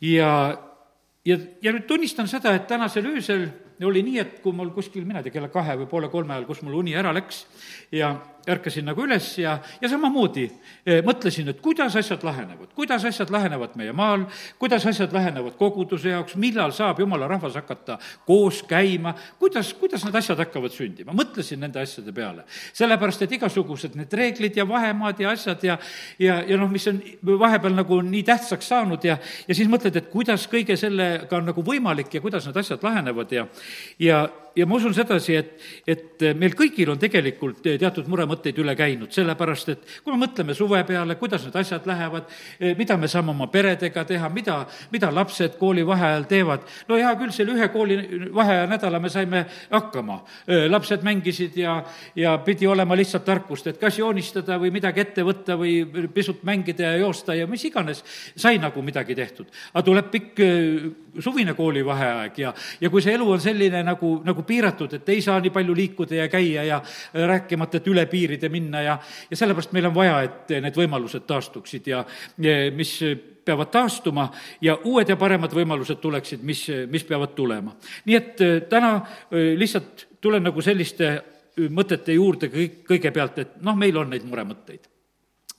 ja, ja, ja nüüd tunnistan seda, et tänasel öösel oli nii, et kui mul kuskil, mina ei tea, kella kahe või poole kolme ajal, kus mul uni ära läks ja ärkasin nagu üles ja, ja samamoodi eh, mõtlesin, et kuidas asjad lahenevad, kuidas asjad lahenevad meie maal, kuidas asjad lahenevad koguduse jaoks, millal saab jumala rahvas hakata koos käima, kuidas, kuidas need asjad hakkavad sündima, mõtlesin nende asjade peale. sellepärast, et igasugused need reeglid ja vahemaad ja asjad ja, ja, ja noh, mis on vahepeal nagu nii tähtsaks saanud ja, ja siis mõtled, et kuidas kõige sellega on nagu võimalik ja kuidas need asjad lahenevad ja, ja, ja ma usun sedasi, et, et meil kõigil on tegelikult teatud muremõtteid üle käinud, sellepärast et kui me mõtleme suve peale, kuidas need asjad lähevad, mida me saame oma peredega teha, mida, mida lapsed koolivaheajal teevad, no hea küll, selle ühe koolivaheaja nädala me saime hakkama. lapsed mängisid ja, ja pidi olema lihtsalt tarkust, et kas joonistada või midagi ette võtta või pisut mängida ja joosta ja mis iganes, sai nagu midagi tehtud. aga tuleb pikk suvine koolivaheaeg ja, ja kui see elu on selline nagu, nagu piiratud, et ei saa nii palju liikuda ja käia ja rääkimata, et üle piiride minna ja, ja sellepärast meil on vaja, et need võimalused taastuksid ja, ja mis peavad taastuma ja uued ja paremad võimalused tuleksid, mis, mis peavad tulema. nii et äh, täna äh, lihtsalt tulen nagu selliste mõtete juurde kõik, kõigepealt, et noh, meil on neid muremõtteid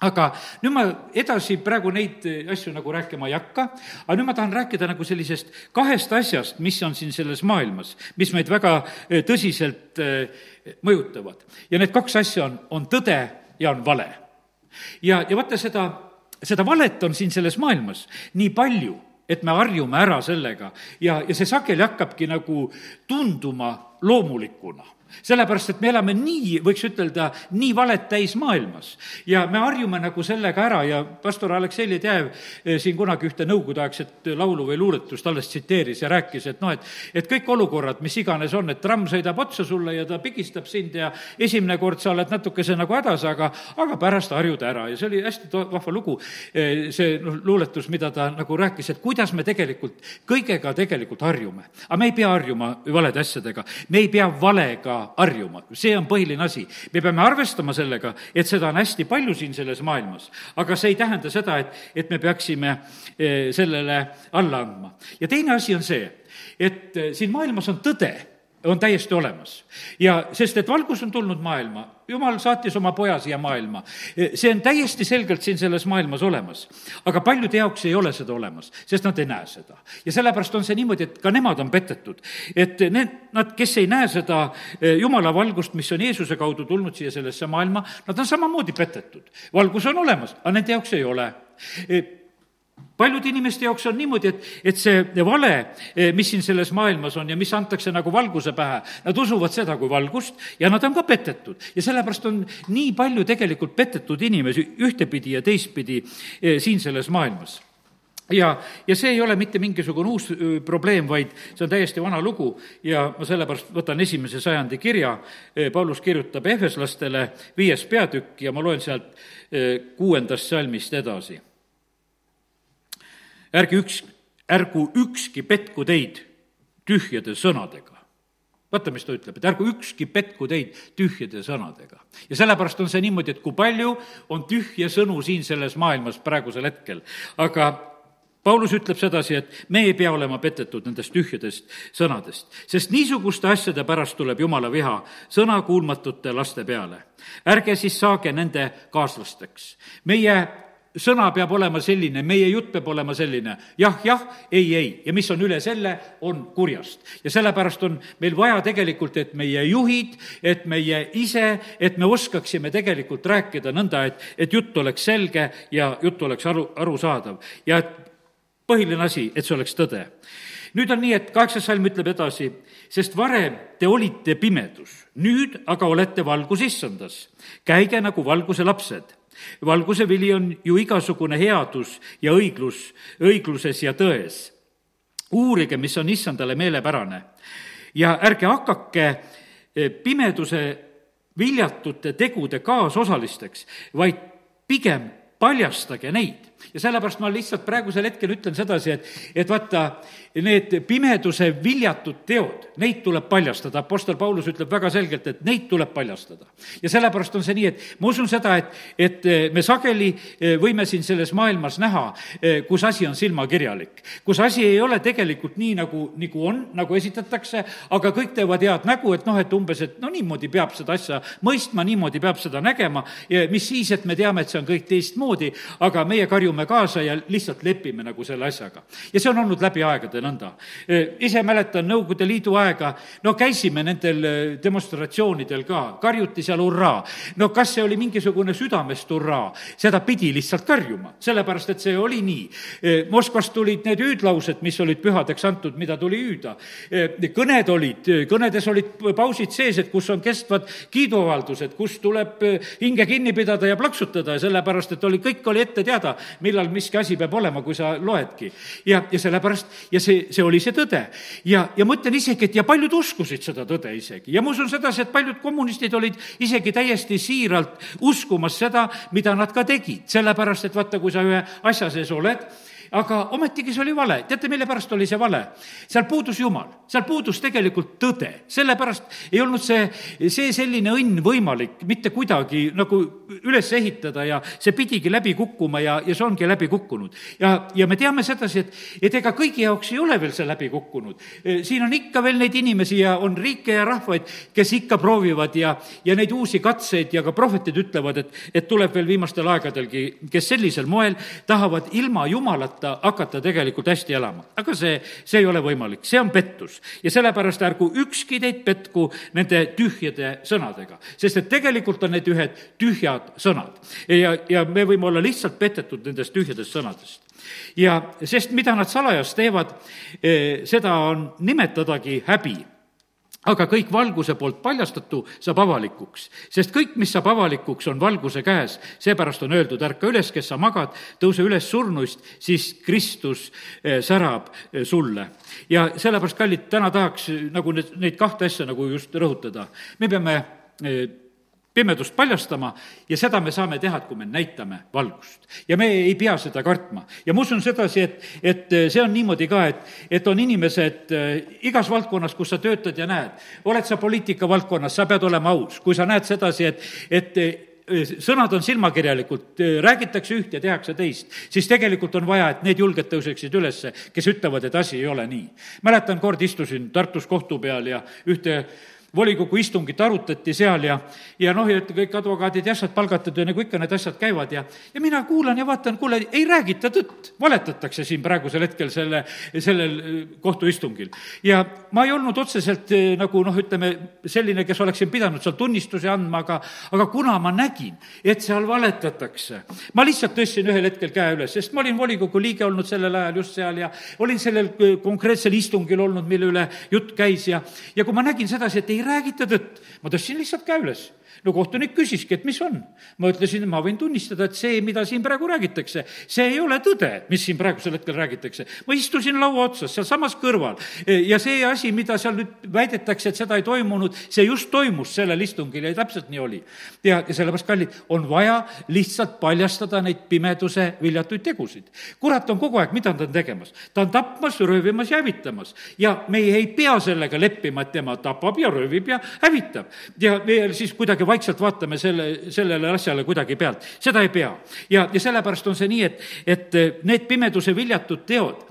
aga nüüd ma edasi praegu neid asju nagu rääkima ei hakka, aga nüüd ma tahan rääkida nagu sellisest kahest asjast, mis on siin selles maailmas, mis meid väga eh, tõsiselt eh, mõjutavad. ja need kaks asja on, on tõde ja on vale. ja, ja vaata seda, seda valet on siin selles maailmas nii palju, et me harjume ära sellega ja, ja see sageli hakkabki nagu tunduma loomulikuna sellepärast, et me elame nii, võiks ütelda, nii valet täis maailmas. ja me harjume nagu sellega ära ja pastor Aleksei Ledejev eh, siin kunagi ühte nõukogudeaegset laulu või luuletust alles tsiteeris ja rääkis, et noh, et et kõik olukorrad, mis iganes on, et tramm sõidab otsa sulle ja ta pigistab sind ja esimene kord sa oled natukese nagu hädas, aga, aga pärast harjud ära ja see oli hästi to-, vahva lugu, eh, see noh, luuletus, mida ta nagu rääkis, et kuidas me tegelikult kõigega tegelikult harjume. aga me ei pea harjuma valede asjadega, me ei pea valega harjuma, see on põhiline asi. me peame arvestama sellega, et seda on hästi palju siin selles maailmas, aga see ei tähenda seda, et, et me peaksime eh, sellele alla andma. ja teine asi on see, et eh, siin maailmas on tõde on täiesti olemas. ja sest, et valgus on tulnud maailma, jumal saatis oma poja siia maailma. see on täiesti selgelt siin selles maailmas olemas. aga paljude jaoks ei ole seda olemas, sest nad ei näe seda. ja sellepärast on see niimoodi, et ka nemad on petetud. et need, nad, kes ei näe seda eh, jumala valgust, mis on Jeesuse kaudu tulnud siia sellesse maailma, nad on samamoodi petetud. valgus on olemas, aga nende jaoks ei ole eh, paljude inimeste jaoks on niimoodi, et, et see vale, eh, mis siin selles maailmas on ja mis antakse nagu valguse pähe, nad usuvad seda kui valgust ja nad on ka petetud. ja sellepärast on nii palju tegelikult petetud inimesi ühtepidi ja teistpidi eh, siin selles maailmas. Ja, ja see ei ole mitte mingisugune uus eh, probleem, vaid see on täiesti vana lugu ja ma sellepärast võtan esimese sajandi kirja, Paulus kirjutab ehveslastele viies peatükk ja ma loen sealt kuuendast salmist edasi ärge üks, ärgu ükski petku teid tühjade sõnadega. vaata, mis ta ütleb, et ärgu ükski petku teid tühjade sõnadega. ja sellepärast on see niimoodi, et kui palju on tühje sõnu siin selles maailmas praegusel hetkel, aga Paulus ütleb sedasi, et me ei pea olema petetud nendest tühjadest sõnadest, sest niisuguste asjade pärast tuleb jumala viha sõnakuulmatute laste peale. ärge siis saage nende kaaslasteks. meie sõna peab olema selline, meie jutt peab olema selline jah, jah, ei, ei ja mis on üle selle, on kurjast. ja sellepärast on meil vaja tegelikult, et meie juhid, et meie ise, et me oskaksime tegelikult rääkida nõnda, et, et jutt oleks selge ja jutt oleks aru, arusaadav. ja et põhiline asi, et see oleks tõde. nüüd on nii, et kaheksas salm ütleb edasi, sest varem te olite pimedus, nüüd aga olete valgus issandas. käige nagu valguse lapsed valguse vili on ju igasugune headus ja õiglus, õigluses ja tões. uurige, mis on issandale meelepärane ja ärge hakake eh, pimeduse viljatute tegude kaasosalisteks, vaid pigem paljastage neid. Ja sellepärast ma lihtsalt praegusel hetkel ütlen sedasi, et, et vaata, need pimeduse viljatud teod, neid tuleb paljastada, Apostel Paulus ütleb väga selgelt, et neid tuleb paljastada. ja sellepärast on see nii, et ma usun seda, et, et me sageli eh, võime siin selles maailmas näha, eh, kus asi on silmakirjalik, kus asi ei ole tegelikult nii, nagu, nagu on, nagu esitatakse, aga kõik teevad head nägu, et noh, et umbes, et no niimoodi peab seda asja mõistma, niimoodi peab seda nägema ja mis siis, et me teame, et see on kõik teistmoodi, aga meie karjume kaasa ja lihtsalt lepime nagu selle asjaga. ja see on olnud läbi aegade nõnda. Ise mäletan Nõukogude Liidu aega, no käisime nendel demonstratsioonidel ka, karjuti seal hurraa. no kas see oli mingisugune südamest hurraa, seda pidi lihtsalt karjuma, sellepärast et see oli nii. Moskvast tulid need hüüdlaused, mis olid pühadeks antud, mida tuli hüüda. kõned olid, kõnedes olid pausid sees, et kus on kestvad kiiduavaldused, kus tuleb hinge kinni pidada ja plaksutada ja sellepärast, et oli, kõik oli ette teada, millal miski asi peab olema, kui sa loedki. ja, ja sellepärast, ja see, see oli see tõde. ja, ja ma ütlen isegi, et ja paljud uskusid seda tõde isegi ja ma usun sedasi, et paljud kommunistid olid isegi täiesti siiralt uskumas seda, mida nad ka tegid, sellepärast et vaata, kui sa ühe asja sees oled, aga ometigi see oli vale. teate, mille pärast oli see vale? seal puudus Jumal, seal puudus tegelikult tõde, sellepärast ei olnud see, see selline õnn võimalik mitte kuidagi nagu üles ehitada ja see pidigi läbi kukkuma ja, ja see ongi läbi kukkunud. ja, ja me teame sedasi, et, et ega kõigi jaoks ei ole veel see läbi kukkunud. siin on ikka veel neid inimesi ja on riike ja rahvaid, kes ikka proovivad ja, ja neid uusi katseid ja ka prohvetid ütlevad, et, et tuleb veel viimastel aegadelgi, kes sellisel moel tahavad ilma Jumalat hakata, hakata tegelikult hästi elama. aga see, see ei ole võimalik, see on pettus. Ja sellepärast ärgu ükski teid petku nende tühjade sõnadega, sest et tegelikult on need ühed tühjad sõnad. ja, ja me võime olla lihtsalt petetud nendest tühjadest sõnadest ja sest mida nad salajas teevad, eh, seda on nimetadagi häbi aga kõik valguse poolt paljastatu saab avalikuks, sest kõik, mis saab avalikuks, on valguse käes. seepärast on öeldud, ärka üles, kes sa magad, tõuse üles surnuist, siis Kristus eh, särab eh, sulle. ja sellepärast, kallid, täna tahaks nagu need, neid kahte asja nagu just rõhutada. me peame eh, pimedust paljastama ja seda me saame teha, et kui me näitame valgust. ja me ei pea seda kartma. ja ma usun sedasi, et, et see on niimoodi ka, et, et on inimesed äh, igas valdkonnas, kus sa töötad ja näed, oled sa poliitika valdkonnas, sa pead olema aus, kui sa näed sedasi, et, et äh, sõnad on silmakirjalikult, äh, räägitakse üht ja tehakse teist, siis tegelikult on vaja, et need julged tõuseksid üles, kes ütlevad, et asi ei ole nii. mäletan, kord istusin Tartus kohtu peal ja ühte volikogu istungit arutati seal ja, ja noh, et kõik advokaadid ja asjad palgatud ja nagu ikka need asjad käivad ja, ja mina kuulan ja vaatan, kuule, ei räägita tõtt, valetatakse siin praegusel hetkel selle, sellel äh, kohtuistungil. ja ma ei olnud otseselt äh, nagu noh, ütleme, selline, kes oleksin pidanud seal tunnistusi andma, aga, aga kuna ma nägin, et seal valetatakse, ma lihtsalt tõstsin ühel hetkel käe üles, sest ma olin volikogu liige olnud sellel ajal just seal ja olin sellel äh, konkreetsel istungil olnud, mille üle jutt käis ja, ja kui ma nägin sedasi, et ei ei räägita tõtt. ma tõstsin lihtsalt käe üles no kohtunik küsiski, et mis on. ma ütlesin, ma võin tunnistada, et see, mida siin praegu räägitakse, see ei ole tõde, mis siin praegusel hetkel räägitakse. ma istusin laua otsas, sealsamas kõrval ja see asi, mida seal nüüd väidetakse, et seda ei toimunud, see just toimus sellel istungil ja täpselt nii oli. ja, ja sellepärast, kallid, on vaja lihtsalt paljastada neid pimeduse viljatuid tegusid. kurat on kogu aeg, mida ta on tegemas? ta on tapmas, röövimas ja hävitamas. ja meie ei pea sellega leppima, et tema tapab ja röövib ja hävitab. ja me siis kuidagi vaikselt vaatame selle, sellele asjale kuidagi pealt, seda ei pea. ja, ja sellepärast on see nii, et, et need pimeduse viljatud teod,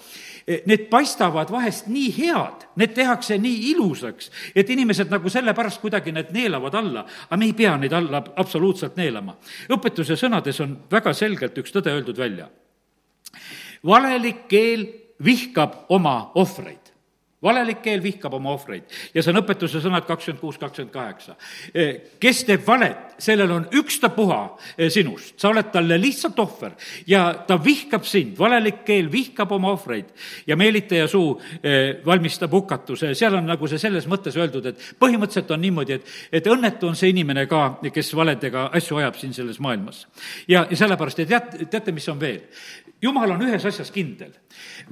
need paistavad vahest nii head, need tehakse nii ilusaks, et inimesed nagu sellepärast kuidagi need neelavad alla, aga me ei pea neid alla absoluutselt neelama. õpetuse sõnades on väga selgelt üks tõde öeldud välja. valelik keel vihkab oma ohvreid valelik keel vihkab oma ohvreid ja see on õpetuse sõnad kakskümmend kuus, kakskümmend kaheksa. E, kes teeb valet, sellel on ükstapuha e, sinust, sa oled talle lihtsalt ohver ja ta vihkab sind, valelik keel vihkab oma ohvreid ja meelitaja suu e, valmistab hukatuse, seal on nagu see selles mõttes öeldud, et põhimõtteliselt on niimoodi, et, et õnnetu on see inimene ka, kes valedega asju ajab siin selles maailmas. ja, ja sellepärast, ja tead, teate, mis on veel? Jumal on ühes asjas kindel.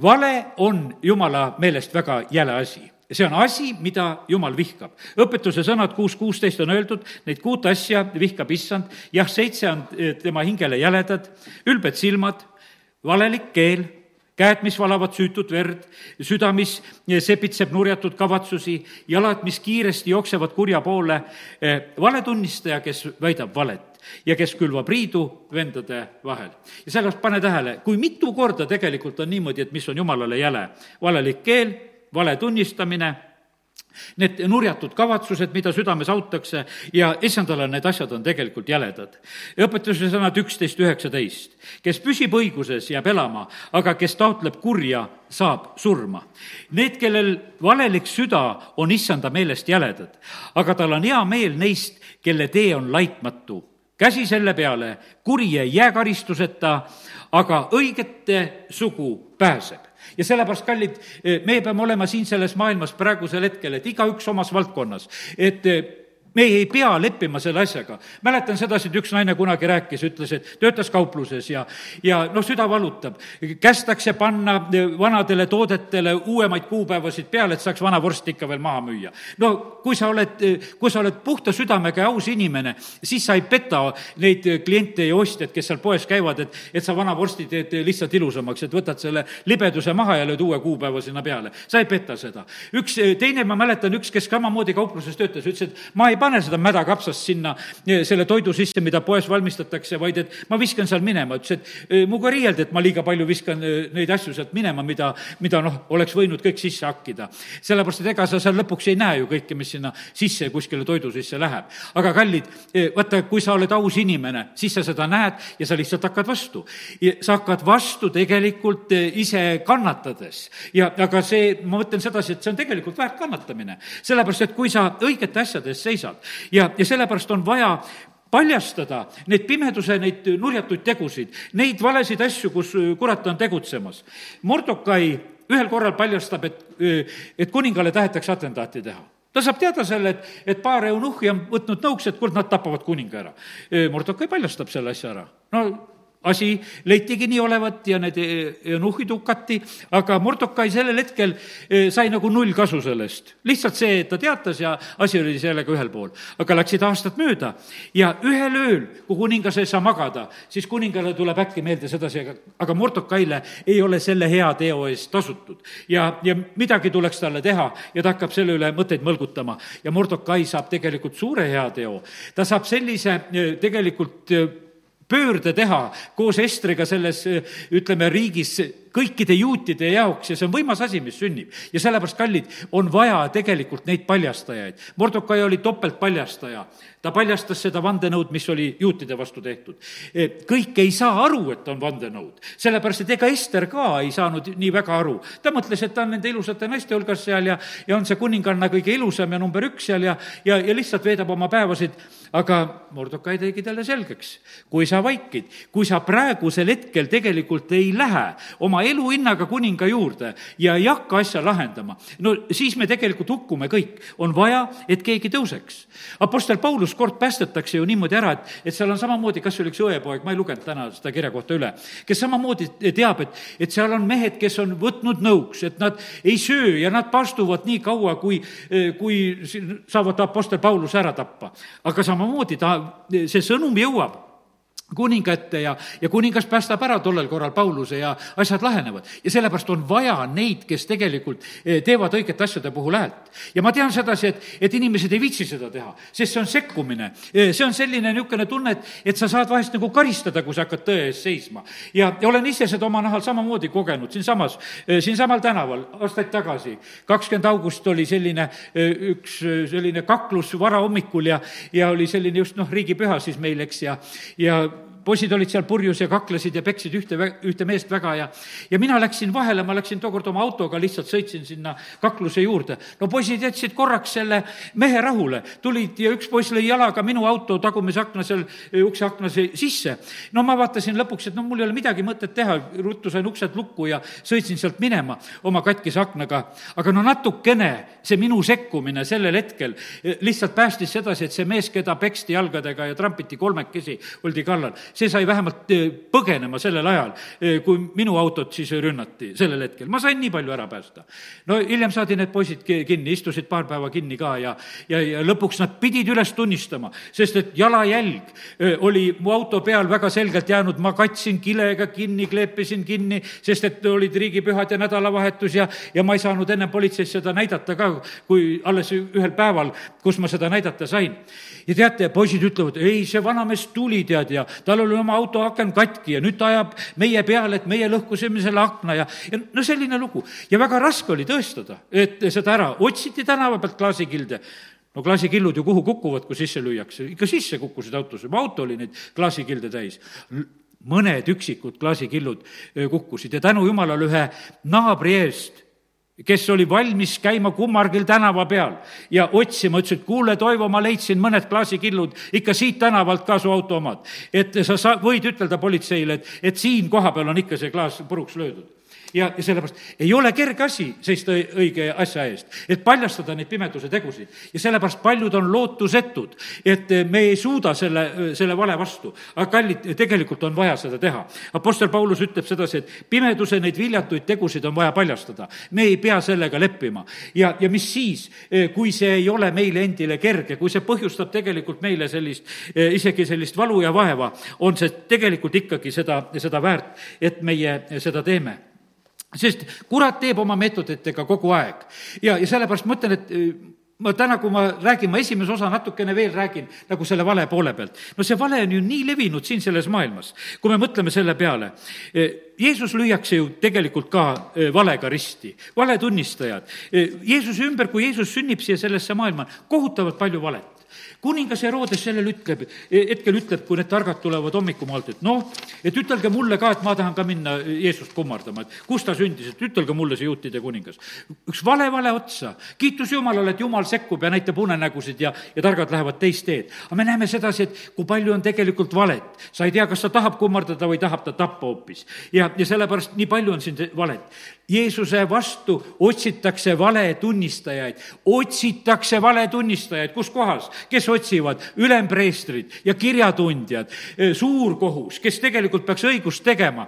vale on jumala meelest väga jäle asi see on asi, mida jumal vihkab. õpetuse sõnad kuus kuusteist on öeldud, neid kuut asja vihkab issand, jah, seitse on eh, tema hingele jäledad, ülbed silmad, valelik keel käed, mis valavad süütut verd, süda, mis sepitseb nurjatud kavatsusi, jalad, mis kiiresti jooksevad kurja poole, valetunnistaja, kes väidab valet ja kes külvab riidu vendade vahel. ja sellepärast pane tähele, kui mitu korda tegelikult on niimoodi, et mis on jumalale jäle. valelik keel, vale tunnistamine need nurjatud kavatsused, mida südames autakse ja issandale need asjad on tegelikult jäledad. õpetuse sõnad üksteist, üheksateist. kes püsib õiguses, jääb elama, aga kes taotleb kurja, saab surma. Need, kellel valelik süda, on issanda meelest jäledad, aga tal on hea meel neist, kelle tee on laitmatu. käsi selle peale, kuri ei jää karistuseta, aga õigete sugu pääseb ja sellepärast, kallid, me peame olema siin selles maailmas praegusel hetkel, et igaüks omas valdkonnas, et me ei pea leppima selle asjaga. mäletan sedasi, et üks naine kunagi rääkis, ütles, et töötas kaupluses ja, ja noh, süda valutab. kästakse panna vanadele toodetele uuemaid kuupäevasid peale, et saaks vana vorsti ikka veel maha müüa. no kui sa oled, kui sa oled puhta südamega ja aus inimene, siis sa ei peta neid kliente ja ostjaid, kes seal poes käivad, et, et sa vana vorsti teed lihtsalt ilusamaks, et võtad selle libeduse maha ja lööd uue kuupäeva sinna peale. sa ei peta seda. üks teine, ma mäletan, üks, kes samamoodi kaupluses töötas, ütles, et ma ei pane seda mädakapsast sinna eh, selle toidu sisse, mida poes valmistatakse, vaid et ma viskan seal minema. ütles, et eh, minuga riieldi, et ma liiga palju viskan eh, neid asju sealt minema, mida, mida noh, oleks võinud kõik sisse hakkida. sellepärast, et ega sa seal lõpuks ei näe ju kõike, mis sinna sisse kuskile toidu sisse läheb. aga kallid, vaata, kui sa oled aus inimene, siis sa seda näed ja sa lihtsalt hakkad vastu. sa hakkad vastu tegelikult ise kannatades ja, aga see, ma mõtlen sedasi, et see on tegelikult väärt kannatamine. sellepärast, et kui sa õigete asjade eest seisad, ja, ja sellepärast on vaja paljastada neid pimeduse, neid nurjatuid tegusid, neid valesid asju, kus kurat on tegutsemas. Mordokai ühel korral paljastab, et, et kuningale tahetakse atentaati teha ta saab teada selle, et, et paar eunuhhi on võtnud nõuks, et kurat, nad tapavad kuninga ära. Mordokai paljastab selle asja ära. no asi leitigi nii olevat ja need eunuhhid hukati, aga Mordokai sellel hetkel eh, sai nagu null kasu sellest. lihtsalt see, et ta teatas ja asi oli sellega ühel pool. aga läksid aastad mööda ja ühel ööl, kui kuningas ei saa magada, siis kuningale tuleb äkki meelde sedasi, aga, aga Mordokaile ei ole selle hea teo eest tasutud. ja, ja midagi tuleks talle teha ja ta hakkab selle üle mõtteid mõlgutama ja Mordokai saab tegelikult suure heateo. ta saab sellise eh, tegelikult eh, pöörde teha koos Estriga selles, ütleme, riigis kõikide juutide jaoks ja see on võimas asi, mis sünnib. ja sellepärast, kallid, on vaja tegelikult neid paljastajaid. Mordokai oli topeltpaljastaja. ta paljastas seda vandenõud, mis oli juutide vastu tehtud. E, kõik ei saa aru, et on vandenõud, sellepärast et ega Ester ka ei saanud nii väga aru. ta mõtles, et ta on nende ilusate naiste hulgas seal ja, ja on see kuninganna kõige ilusam ja number üks seal ja, ja, ja lihtsalt veedab oma päevasid, aga Mordokai tegi talle selgeks, kui sa vaikid, kui sa praegusel hetkel tegelikult ei lähe oma eluhinnaga kuninga juurde ja ei hakka asja lahendama, no siis me tegelikult hukkume kõik. on vaja, et keegi tõuseks. Apostel Paulus kord päästetakse ju niimoodi ära, et, et seal on samamoodi, kas see oli üks õepoeg, ma ei lugenud täna seda kirja kohta üle, kes samamoodi teab, et, et seal on mehed, kes on võtnud nõuks, et nad ei söö ja nad pastuvad nii kaua, kui, kui saavad Apostel Pauluse ära tappa. aga samamoodi ta, see sõnum jõuab kuninga ette ja, ja kuningas päästab ära tollel korral Pauluse ja asjad lahenevad. ja sellepärast on vaja neid, kes tegelikult eh, teevad õigete asjade puhul häält. ja ma tean sedasi, et, et inimesed ei viitsi seda teha, sest see on sekkumine. Eh, see on selline niisugune tunne, et, et sa saad vahest nagu karistada, kui sa hakkad tõe eest seisma. ja, ja olen ise seda oma nahal samamoodi kogenud siinsamas, eh, siinsamal tänaval aastaid tagasi. kakskümmend august oli selline üks selline kaklus varahommikul ja, ja oli selline just noh, riigipüha siis meil, eks, ja, ja poisid olid seal purjus ja kaklesid ja peksid ühte, ühte meest väga ja, ja mina läksin vahele, ma läksin tookord oma autoga, lihtsalt sõitsin sinna kakluse juurde. no poisid jätsid korraks selle mehe rahule, tulid ja üks poiss lõi jalaga minu auto tagumise akna seal, ukse akna sisse. no ma vaatasin lõpuks, et no mul ei ole midagi mõtet teha, ruttu sain uksed lukku ja sõitsin sealt minema oma katkise aknaga. aga no natukene see minu sekkumine sellel hetkel lihtsalt päästis sedasi, et see mees, keda peksti jalgadega ja trampiti kolmekesi, oldi kallal, see sai vähemalt eh, põgenema sellel ajal, eh, kui minu autot siis rünnati sellel hetkel. ma sain nii palju ära päästa. no hiljem saadi need poisid kinni, istusid paar päeva kinni ka ja, ja, ja lõpuks nad pidid üles tunnistama, sest et jalajälg eh, oli mu auto peal väga selgelt jäänud, ma katsin kilega kinni, kleepisin kinni, sest et olid riigipühad ja nädalavahetus ja, ja ma ei saanud enne politseis seda näidata ka, kui alles ühel päeval, kus ma seda näidata sain. ja teate, poisid ütlevad, ei, see vanamees tuli, tead, ja tal oli oma auto aken katki ja nüüd ta ajab meie peale, et meie lõhkusime selle akna ja, ja no selline lugu. ja väga raske oli tõestada, et seda ära, otsiti tänava pealt klaasikilde. No klaasikillud ju kuhu kukuvad, kui sisse lüüakse, ikka sisse kukkusid autosse, juba auto oli neid klaasikilde täis. Mõned üksikud klaasikillud kukkusid. Ja tänu jumalale ühe naabri eest kes oli valmis käima kummargil tänava peal ja otsima, ütles, et kuule, Toivo, ma leidsin mõned klaasikillud ikka siit tänavalt ka su auto omad. et sa sa-, võid ütelda politseile, et, et siin kohapeal on ikka see klaas puruks löödud ja, ja sellepärast ei ole kerge asi seista õige asja eest, et paljastada neid pimeduse tegusid. ja sellepärast paljud on lootusetud, et me ei suuda selle, selle vale vastu. aga kallid, tegelikult on vaja seda teha. Apostel Paulus ütleb sedasi, et pimeduse neid viljatuid tegusid on vaja paljastada. me ei pea sellega leppima. ja, ja mis siis, kui see ei ole meile endile kerge, kui see põhjustab tegelikult meile sellist, isegi sellist valu ja vaeva, on see tegelikult ikkagi seda, seda väärt, et meie seda teeme sest kurat teeb oma meetoditega kogu aeg ja, ja sellepärast ma ütlen, et äh, ma täna, kui ma räägin, ma esimese osa natukene veel räägin nagu selle vale poole pealt. no see vale on ju nii levinud siin selles maailmas, kui me mõtleme selle peale. Äh, Jeesus lüüakse ju tegelikult ka äh, valega risti, valetunnistajad. Jeesuse ümber, kui Jeesus sünnib siia sellesse maailma, kohutavalt palju valet kuningas Herodes sellele ütleb, hetkel ütleb, kui need targad tulevad hommikumaalt, et noh, et ütelge mulle ka, et ma tahan ka minna Jeesust kummardama, et kus ta sündis, et ütelge mulle, see juutide kuningas. üks vale vale otsa, kiitus Jumalale, et Jumal sekkub ja näitab unenägusid ja, ja targad lähevad teist teed. aga me näeme sedasi, et kui palju on tegelikult valet. sa ei tea, kas ta tahab kummardada või tahab ta tappa hoopis. ja, ja sellepärast nii palju on siin valet. Jeesuse vastu otsitakse valetunnistajaid, otsitakse valetunnistajaid, kus kohas, kes otsivad, ülempreestrid ja kirjatundjad, e, suurkohus, kes tegelikult peaks õigust tegema,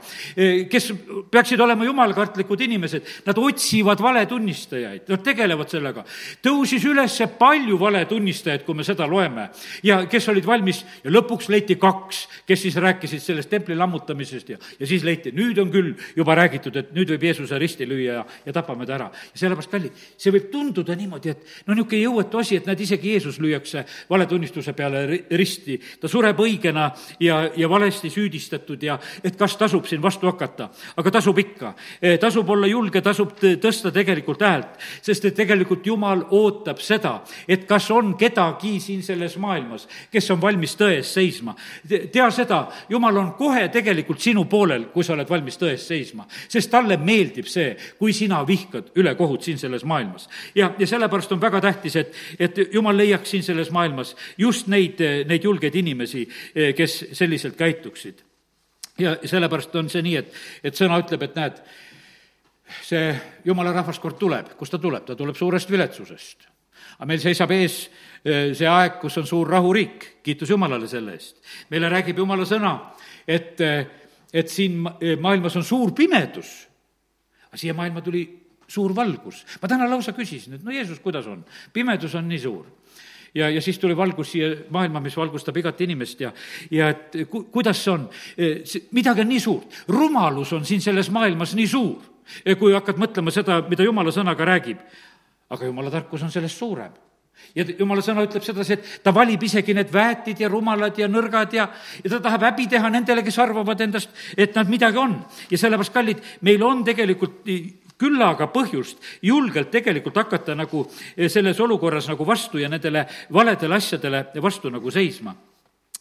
kes peaksid olema jumalkartlikud inimesed, nad otsivad valetunnistajaid, nad tegelevad sellega. tõusis üles palju valetunnistajaid, kui me seda loeme. Ja kes olid valmis? Ja lõpuks leiti kaks, kes siis rääkisid sellest templi lammutamisest ja, ja siis leiti, nüüd on küll juba räägitud, et nüüd võib Jeesuse risti lüüa ja, ja tapame ta ära. ja sellepärast, kallid, see võib tunduda niimoodi, et no niisugune jõuetu asi, et näed, isegi Jeesus lüüakse valetunnistuse peale risti. ta sureb õigena ja, ja valesti süüdistatud ja et kas tasub siin vastu hakata. aga tasub ikka. Eh, tasub olla julge, tasub tõsta tegelikult häält, sest et tegelikult Jumal ootab seda, et kas on kedagi siin selles maailmas, kes on valmis tõe eest seisma. tea seda, Jumal on kohe tegelikult sinu poolel, kui sa oled valmis tõe eest seisma, sest talle meeldib see, see, kui sina vihkad ülekohut siin selles maailmas. ja, ja sellepärast on väga tähtis, et, et jumal leiaks siin selles maailmas just neid, neid julgeid inimesi, kes selliselt käituksid. ja sellepärast on see nii, et, et sõna ütleb, et näed, see jumala rahvas kord tuleb, kust ta tuleb, ta tuleb suurest viletsusest. aga meil seisab ees eh, see aeg, kus on suur rahuriik, kiitus Jumalale selle eest. meile räägib Jumala sõna, et, eh, et siin maailmas on suur pimedus siia maailma tuli suur valgus. ma täna lausa küsisin, et no Jeesus, kuidas on? pimedus on nii suur ja, ja siis tuli valgus siia maailma, mis valgustab igat inimest ja, ja et ku, kuidas see on? midagi on nii suurt, rumalus on siin selles maailmas nii suur, kui hakkad mõtlema seda, mida jumala sõnaga räägib. aga jumala tarkus on sellest suurem ja jumala sõna ütleb sedasi, et ta valib isegi need väetid ja rumalad ja nõrgad ja, ja ta tahab häbi teha nendele, kes arvavad endast, et nad midagi on. ja sellepärast, kallid, meil on tegelikult küllaga põhjust julgelt tegelikult hakata nagu selles olukorras nagu vastu ja nendele valedele asjadele vastu nagu seisma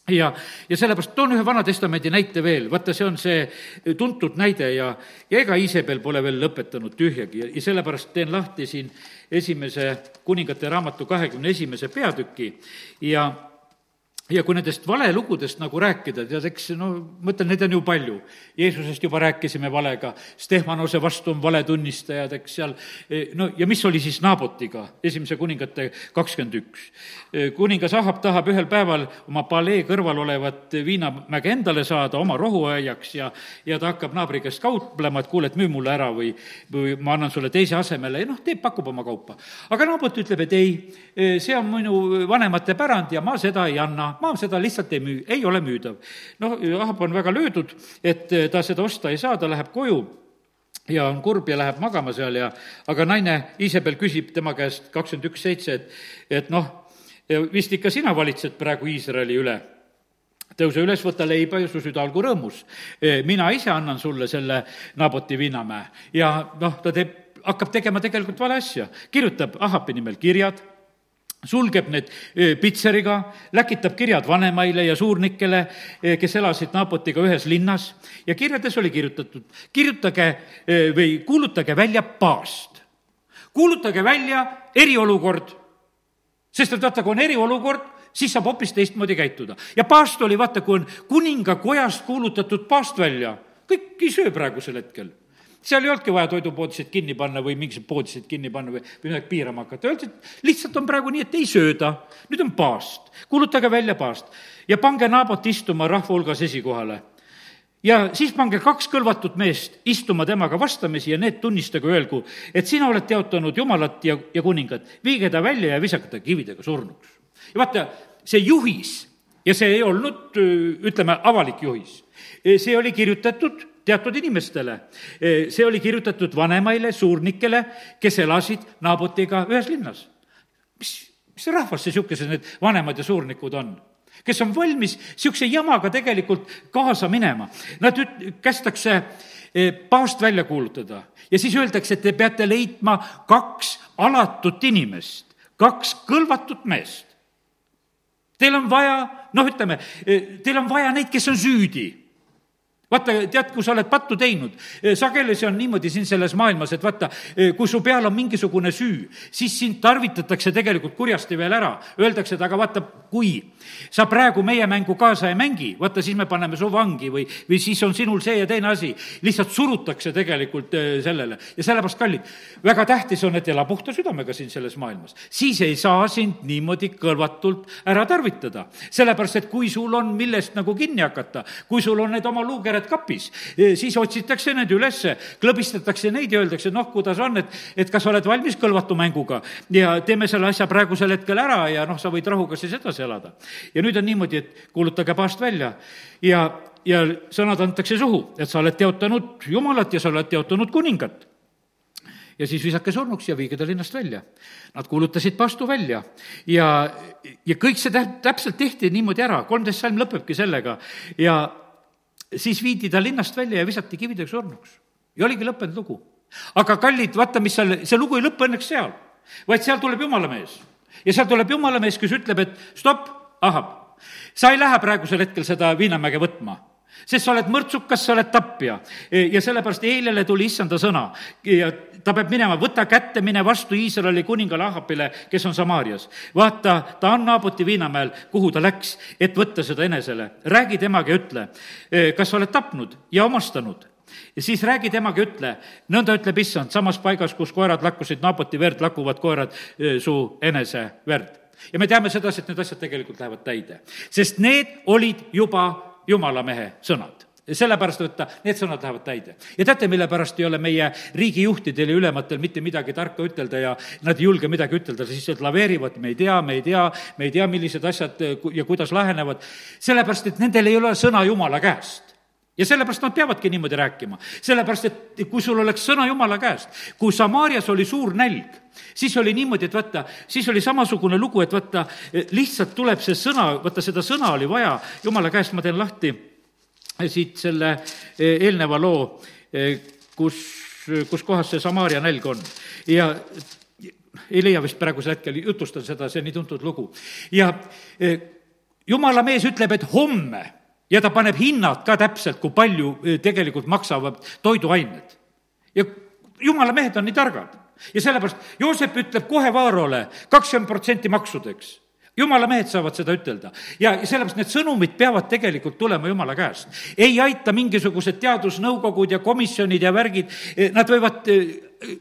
ja, ja sellepärast toon ühe Vana-testamendi näite veel, vaata, see on see tuntud näide ja, ja ega Iisabel pole veel lõpetanud tühjagi. Ja, sellepärast teen lahti siin esimese kuningate raamatu kahekümne esimese peatüki. Ja ja kui nendest valelugudest nagu rääkida, tead, eks no ma ütlen, neid on ju palju. Jeesusest juba rääkisime valega, Stehvanose vastu on valetunnistajad, eks seal, no ja mis oli siis Naabotiga, esimese kuningate kakskümmend üks. kuningas Ahab tahab ühel päeval oma palee kõrval olevat viinamäge endale saada oma rohuaiaks ja, ja ta hakkab naabri käest kauplema, et kuule, et müü mulle ära või, või ma annan sulle teise asemele ja noh, teeb, pakub oma kaupa. aga Naabot ütleb, et ei, see on minu vanemate pärand ja ma seda ei anna ma seda lihtsalt ei müü, ei ole müüdav. noh, Ahab on väga löödud, et eh, ta seda osta ei saa, ta läheb koju ja on kurb ja läheb magama seal ja, aga naine Iisabel küsib tema käest kakskümmend üks seitse, et, et noh, vist ikka sina valitsed praegu Iisraeli üle tõuse üles, võta leiba ja su süda olgu rõõmus. Eh, mina ise annan sulle selle Naboti viinamäe ja noh, ta teeb, hakkab tegema tegelikult vale asja, kirjutab Ahapi nimel kirjad sulgeb need pitseriga, läkitab kirjad vanemaile ja suurnikele, kes elasid Napotiga ühes linnas ja kirjades oli kirjutatud, kirjutage või kuulutage välja paast. kuulutage välja eriolukord, sest et vaata, kui on eriolukord, siis saab hoopis teistmoodi käituda. ja paast oli, vaata, kui on kuningakojast kuulutatud paast välja, kõik ei söö praegusel hetkel seal ei olnudki vaja toidupoodisid kinni panna või mingisuguseid poodisid kinni panna või, või midagi piirama hakata, öeldi, et lihtsalt on praegu nii, et ei sööda. nüüd on paast, kuulutage välja paast ja pange Naabot istuma rahva hulgas esikohale. ja siis pange kaks kõlvatut meest istuma temaga vastamisi ja need tunnistagu, öelgu, et sina oled teotanud Jumalat ja, ja kuningat, viige ta välja ja visake ta kividega surnuks. ja vaata, see juhis ja see ei olnud, ütleme, avalik juhis, see oli kirjutatud teatud inimestele. see oli kirjutatud vanemaile, suurnikele, kes elasid Naabotiga ühes linnas. mis, mis rahvas see niisugused need vanemad ja suurnikud on? kes on valmis niisuguse jamaga tegelikult kaasa minema. Nad üt-, kästakse paast välja kuulutada ja siis öeldakse, et te peate leidma kaks alatut inimest, kaks kõlvatut meest. Teil on vaja, noh, ütleme, teil on vaja neid, kes on süüdi vaata, tead, kui sa oled pattu teinud, eh, sageli see on niimoodi siin selles maailmas, et vaata, eh, kui su peal on mingisugune süü, siis sind tarvitatakse tegelikult kurjasti veel ära. Öeldakse, et aga vaata, kui sa praegu meie mängu kaasa ei mängi, vaata, siis me paneme su vangi või, või siis on sinul see ja teine asi. lihtsalt surutakse tegelikult eh, sellele ja sellepärast, kallid, väga tähtis on, et ela puhta südamega siin selles maailmas. siis ei saa sind niimoodi kõlvatult ära tarvitada. sellepärast, et kui sul on millest nagu kinni hakata, kui sul on need oma luukered suured kapis. Siis otsitakse need ülesse, klõbistatakse neid ja öeldakse, noh, kuidas on, et, et kas oled valmis kõlvatu mänguga ja teeme selle asja praegusel hetkel ära ja noh, sa võid rahuga siis edasi elada. ja nüüd on niimoodi, et kuulutage paast välja ja, ja sõnad antakse suhu, et sa oled teotanud Jumalat ja sa oled teotanud kuningat ja siis visake surnuks ja viige ta linnast välja. Nad kuulutasid pastu välja ja, ja kõik see tä-, täpselt tehti niimoodi ära, kolmteist salm lõpebki sellega ja siis viidi ta linnast välja ja visati kividega surnuks. ja oligi lõppenud lugu. aga kallid, vaata, mis seal, see lugu ei lõpe õnneks seal, vaid seal tuleb jumala mees. ja seal tuleb jumala mees, kes ütleb, et stopp, Ahab, sa ei lähe praegusel hetkel seda viinamäge võtma sest sa oled mõrtsukas, sa oled tapja. ja sellepärast eilele tuli issanda sõna ja ta peab minema, võta kätte, mine vastu Iisraeli kuningale Ahapile, kes on Samaarias. vaata, ta on Naaboti viinamäel, kuhu ta läks, et võtta seda enesele. räägi temaga ja ütle, kas sa oled tapnud ja omastanud ja siis räägi temaga, ütle, nõnda ütleb issand, samas paigas, kus koerad lakkusid Naaboti verd, lakuvad koerad su enese verd. ja me teame sedasi, et need asjad tegelikult lähevad täide, sest need olid juba jumala mehe sõnad sellepärast, et need sõnad lähevad täide. ja teate, mille pärast ei ole meie riigijuhtidel ja ülematel mitte midagi tarka ütelda ja nad ei julge midagi ütelda, siis nad laveerivad, me ei tea, me ei tea, me ei tea, millised asjad ja kuidas lahenevad, sellepärast et nendel ei ole sõna Jumala käest ja sellepärast nad peavadki niimoodi rääkima. sellepärast, et kui sul oleks sõna Jumala käest, kui Samaarias oli suur nälg, siis oli niimoodi, et vaata, siis oli samasugune lugu, et vaata, lihtsalt tuleb see sõna, vaata seda sõna oli vaja Jumala käest, ma teen lahti siit selle e, eelneva loo, e, kus, kus kohas see Samaaria nälg on. ja ei leia vist praegusel hetkel, jutustan seda, see on nii tuntud lugu. ja e, jumala mees ütleb, et homme ja ta paneb hinnad ka täpselt, kui palju tegelikult maksavad toiduained. ja jumala mehed on nii targad ja sellepärast Joosep ütleb kohe Vaarole kakskümmend protsenti maksudeks jumala mehed saavad seda ütelda ja sellepärast need sõnumid peavad tegelikult tulema jumala käest. ei aita mingisugused teadusnõukogud ja komisjonid ja värgid, nad võivad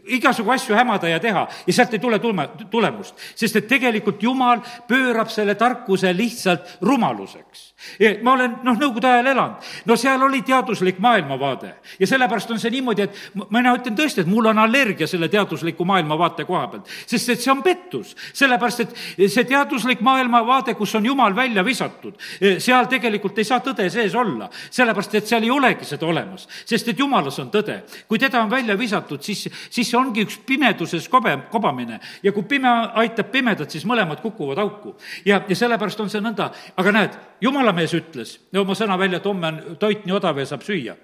igasugu asju hämada ja teha ja sealt ei tule tulme, tulemust. sest et tegelikult Jumal pöörab selle tarkuse lihtsalt rumaluseks. ma olen, noh, Nõukogude ajal elanud, no seal oli teaduslik maailmavaade ja sellepärast on see niimoodi, et mina ütlen tõesti, et mul on allergia selle teadusliku maailmavaate koha pealt, sest et see on pettus. sellepärast, et see teaduslik maailmavaade, kus on Jumal välja visatud, seal tegelikult ei saa tõde sees olla, sellepärast et seal ei olegi seda olemas, sest et Jumalas on tõde. kui teda on välja visatud, siis siis see ongi üks pimeduses kobe, kobamine. ja kui pime aitab pimedat, siis mõlemad kukuvad auku. ja, ja sellepärast on see nõnda, aga näed, jumala mees ütles oma sõna välja, et homme on toit nii odav ja saab süüa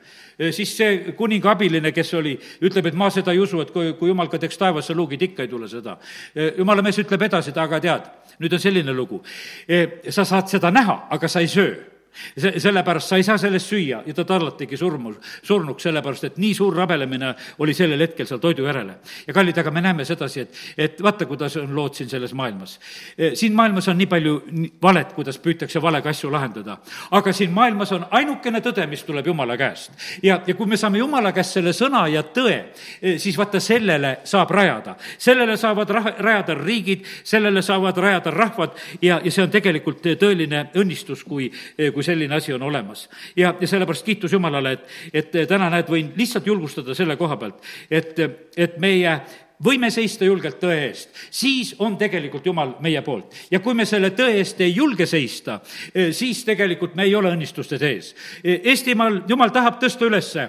siis see kuninga abiline, kes oli, ütleb, et ma seda ei usu, et kui, kui jumal ka teeks taevasse luugid, ikka ei tule seda. jumala mees ütleb edasi, et aga tead, nüüd on selline lugu. sa saad seda näha, aga sa ei söö see, sellepärast sa ei saa sellest süüa ja ta tallatigi surmu, surnuks, sellepärast et nii suur rabelemine oli sellel hetkel seal toidu järele. ja kallid, aga me näeme sedasi, et, et vaata, kuidas on lood siin selles maailmas. Eh, siin maailmas on nii palju valet, kuidas püütakse valega asju lahendada. aga siin maailmas on ainukene tõde, mis tuleb Jumala käest. ja, ja kui me saame Jumala käest selle sõna ja tõe, eh, siis vaata, sellele saab rajada. sellele saavad rah-, rajada riigid, sellele saavad rajada rahvad ja, ja see on tegelikult tõeline õnnistus, kui, eh, kui kui selline asi on olemas. ja, ja sellepärast kiitus Jumalale, et, et täna näed, võin lihtsalt julgustada selle koha pealt, et, et meie võime seista julgelt tõe eest, siis on tegelikult Jumal meie poolt. ja kui me selle tõe eest ei julge seista, siis tegelikult me ei ole õnnistuste sees. Eestimaal Jumal tahab tõsta ülesse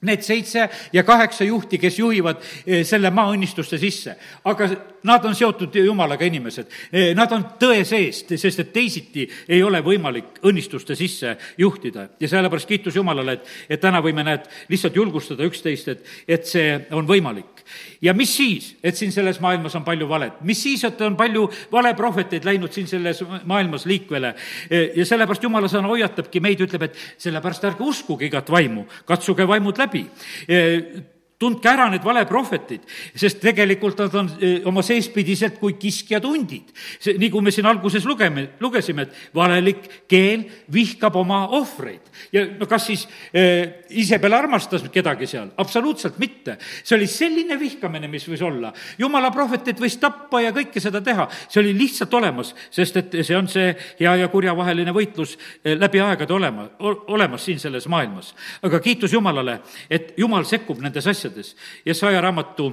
need seitse ja kaheksa juhti, kes juhivad eh, selle maa õnnistuste sisse. aga nad on seotud Jumalaga inimesed. Eh, nad on tõe seest, sest et teisiti ei ole võimalik õnnistuste sisse juhtida. ja sellepärast kiitus Jumalale, et, et täna võime, näed, lihtsalt julgustada üksteist, et, et see on võimalik. Ja mis siis, et siin selles maailmas on palju valet, mis siis, et on palju valeprohveteid läinud siin selles maailmas liikvele? Eh, ja sellepärast Jumala sõna hoiatabki meid, ütleb, et sellepärast ärge uskuge igat vaimu, katsuge vaimud läbi. Läbi tundke ära need valeprohvetid, sest tegelikult nad on eh, oma seespidiselt kui kiskjad hundid. see, nii kui me siin alguses lugeme, lugesime, et valelik keel vihkab oma ohvreid. ja no kas siis äh, Isabel armastas kedagi seal? absoluutselt mitte. see oli selline vihkamine, mis võis olla. jumala prohvetit võis tappa ja kõike seda teha, see oli lihtsalt olemas, sest et see on see hea ja kurja vaheline võitlus äh, läbi aegade olema, olemas siin selles maailmas. aga kiitus Jumalale, et Jumal sekkub nendes asjades asjades. ja saja raamatu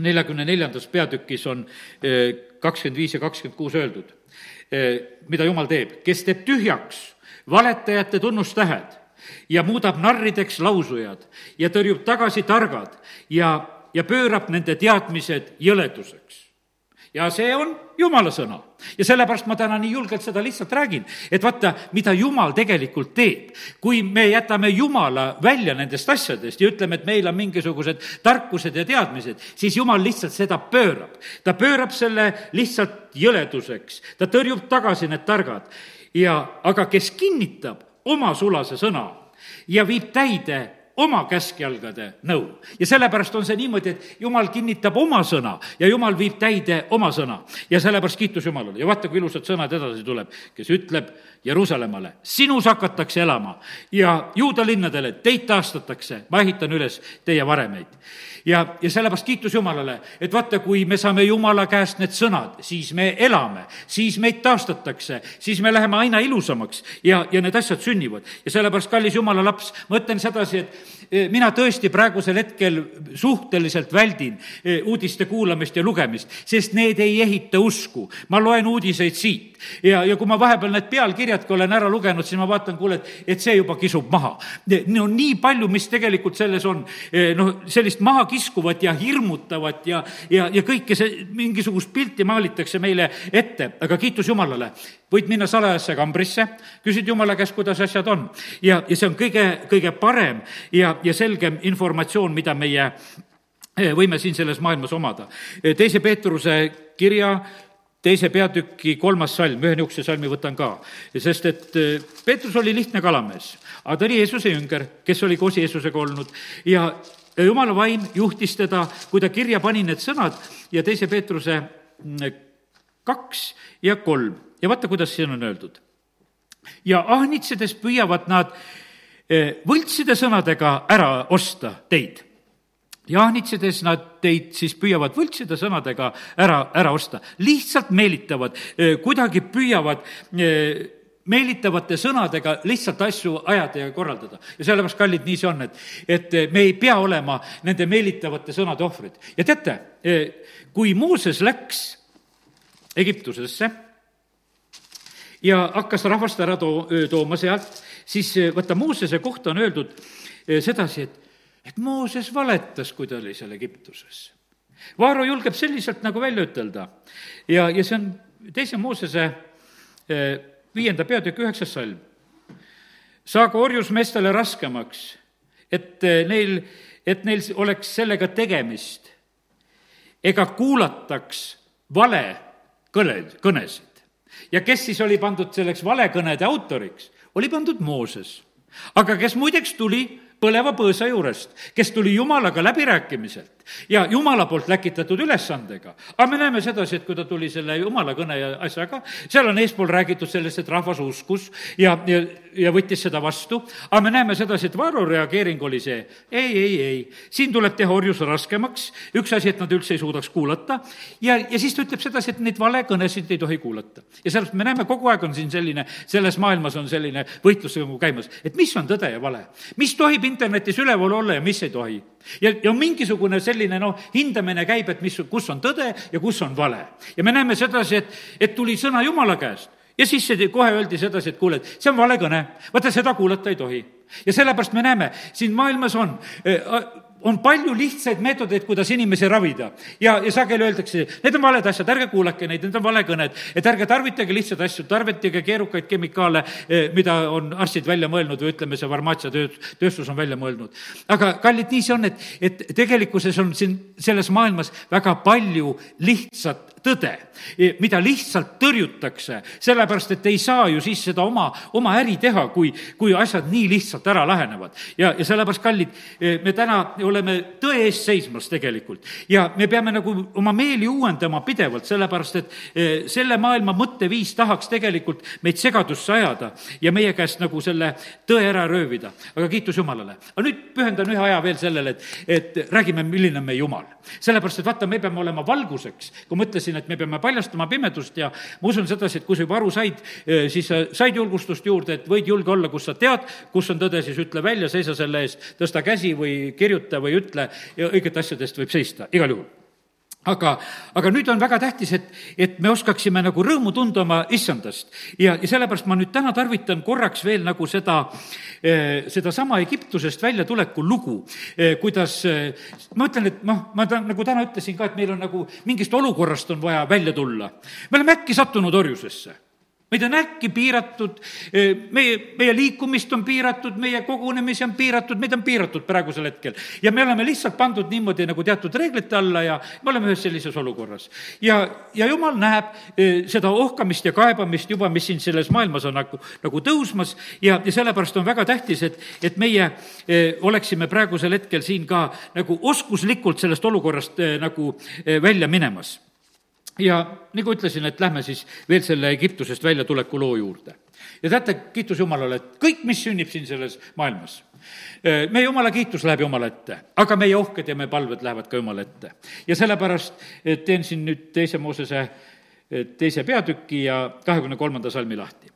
neljakümne neljandas peatükis on eh, kakskümmend viis ja kakskümmend kuus öeldud, eh, mida jumal teeb, kes teeb tühjaks valetajate tunnustähed ja muudab narrideks lausujad ja tõrjub tagasi targad ja, ja pöörab nende teadmised jõleduseks ja see on jumala sõna. ja sellepärast ma täna nii julgelt seda lihtsalt räägin, et vaata, mida jumal tegelikult teeb. kui me jätame jumala välja nendest asjadest ja ütleme, et meil on mingisugused tarkused ja teadmised, siis jumal lihtsalt seda pöörab. ta pöörab selle lihtsalt jõleduseks, ta tõrjub tagasi need targad ja, aga kes kinnitab oma sulase sõna ja viib täide oma käskjalgade nõu. ja sellepärast on see niimoodi, et jumal kinnitab oma sõna ja jumal viib täide oma sõna. ja sellepärast kiitus Jumalale ja vaata, kui ilusad sõnad edasi tuleb, kes ütleb Jeruusalemmale, sinus hakatakse elama ja juuda linnadele, teid taastatakse, ma ehitan üles teie varemeid ja, ja sellepärast kiitus Jumalale, et vaata, kui me saame Jumala käest need sõnad, siis me elame, siis meid taastatakse, siis me läheme aina ilusamaks ja, ja need asjad sünnivad. ja sellepärast, kallis Jumala laps, ma ütlen sedasi, et Eh, mina tõesti praegusel hetkel suhteliselt väldin eh, uudiste kuulamist ja lugemist, sest need ei ehita usku. ma loen uudiseid siit ja, ja kui ma vahepeal need pealkirjadki olen ära lugenud, siis ma vaatan, kuule, et, et see juba kisub maha. no nii palju, mis tegelikult selles on, eh, noh, sellist mahakiskuvat ja hirmutavat ja, ja, ja kõike see, mingisugust pilti maalitakse meile ette, aga kiitus Jumalale, võid minna salajasse kambrisse, küsid Jumala käest, kuidas asjad on. ja, ja see on kõige, kõige parem ja, ja selgem informatsioon, mida meie eh, võime siin selles maailmas omada. Eh, teise Peetruse kirja teise peatüki kolmas salm, ühe niisuguse salmi võtan ka, sest et eh, Peetrus oli lihtne kalamees, aga ta oli Jeesuse jünger, kes oli koos Jeesusega olnud. Ja jumala vaim juhtis teda, kui ta kirja pani need sõnad ja teise Peetruse mm, kaks ja kolm. Ja vaata, kuidas siin on öeldud. ja ahnitsedes püüavad nad eh, võltside sõnadega ära osta teid jaanitsedes nad teid siis püüavad võltsida sõnadega ära, ära osta. lihtsalt meelitavad, kuidagi püüavad meelitavate sõnadega lihtsalt asju ajada ja korraldada. ja sellepärast, kallid, nii see on, et, et me ei pea olema nende meelitavate sõnade ohvrid. ja teate, kui Mooses läks Egiptusesse ja hakkas rahvast ära too, tooma sealt, siis vaata, Moosese kohta on öeldud sedasi, et et Mooses valetas, kui ta oli seal Egiptuses. Vaaro julgeb selliselt nagu välja ütelda ja, ja see on teise Moosese eh, viienda peatüki üheksas salm. saagu orjus meestele raskemaks, et eh, neil, et neil oleks sellega tegemist ega kuulataks vale kõne, kõnesid. ja kes siis oli pandud selleks valekõnede autoriks, oli pandud Mooses. aga kes muideks tuli põleva põõsa juurest, kes tuli Jumalaga läbirääkimiselt ja Jumala poolt läkitatud ülesandega. aga me näeme sedasi, et kui ta tuli selle Jumala kõne ja asjaga, seal on eespool räägitud sellest, et rahvas uskus ja, ja, ja võttis seda vastu, aga me näeme sedasi, et Vaaro reageering oli see, ei, ei, ei, siin tuleb teha orjus raskemaks, üks asi, et nad üldse ei suudaks kuulata, ja, ja siis ta ütleb sedasi, et neid valekõnesid ei tohi kuulata. ja sellepärast me näeme, kogu aeg on siin selline, selles maailmas on selline võitlus nagu käimas, et mis on tõde ja vale, mis tohib internetis üleval olla ja mis ei tohi. ja, ja mingisugune selline noh, hindamine käib, et mis, kus on tõde ja kus on vale. ja me näeme sedasi, et, et tuli sõna Jumala käest ja siis see, kohe öeldi sedasi, et kuule, et see on vale kõne, vaata seda kuulata ei tohi. ja sellepärast me näeme, siin maailmas on eh, on palju lihtsaid meetodeid, kuidas inimesi ravida. ja, ja sageli öeldakse, need on valed asjad, ärge kuulake neid, need on valekõned, et ärge tarvitage lihtsaid asju, tarvitage keerukaid kemikaale, eh, mida on arstid välja mõelnud või ütleme, see farmaatsiatööstus on välja mõelnud. aga kallid, nii see on, et, et tegelikkuses on siin selles maailmas väga palju lihtsat tõde, mida lihtsalt tõrjutakse, sellepärast et ei saa ju siis seda oma, oma äri teha, kui, kui asjad nii lihtsalt ära lähenevad. ja, ja sellepärast, kallid, me täna oleme tõe eest seismas tegelikult. ja me peame nagu oma meeli uuendama pidevalt, sellepärast et eh, selle maailma mõtteviis tahaks tegelikult meid segadusse ajada ja meie käest nagu selle tõe ära röövida. aga kiitus Jumalale. aga nüüd pühendan ühe aja veel sellele, et, et räägime, milline on meie Jumal. sellepärast, et vaata, me peame olema valguseks, kui ma ütlesin, et me peame paljastama pimedust ja ma usun sedasi, et kui sa juba aru said, eh, siis sa said julgustust juurde, et võid julge olla, kus sa tead, kus on tõde, siis ütle välja, seisa selle eest, tõsta käsi või kirjuta või ütle õigete asjadest võib seista, igal juhul aga, aga nüüd on väga tähtis, et, et me oskaksime nagu rõõmu tunda oma issandast. ja, ja sellepärast ma nüüd täna tarvitan korraks veel nagu seda, eh, sedasama Egiptusest väljatuleku lugu, eh, kuidas eh, ma ütlen, et noh, ma ta, nagu täna ütlesin ka, et meil on nagu mingist olukorrast on vaja välja tulla. me oleme äkki sattunud orjusesse meid on äkki piiratud, meie, meie liikumist on piiratud, meie kogunemisi on piiratud, meid on piiratud praegusel hetkel. ja me oleme lihtsalt pandud niimoodi nagu teatud reeglite alla ja me oleme ühes sellises olukorras. ja, ja jumal näeb seda ohkamist ja kaebamist juba, mis siin selles maailmas on nagu, nagu tõusmas ja, ja sellepärast on väga tähtis, et, et meie oleksime praegusel hetkel siin ka nagu oskuslikult sellest olukorrast nagu välja minemas ja nagu ütlesin, et lähme siis veel selle Egiptusest väljatuleku loo juurde. ja teate, kiitus Jumalale, et kõik, mis sünnib siin selles maailmas, eh, meie Jumala kiitus läheb Jumala ette, aga meie ohked ja meie palved lähevad ka Jumala ette. ja sellepärast eh, teen siin nüüd teise Moosese eh, teise peatüki ja kahekümne kolmanda salmi lahti.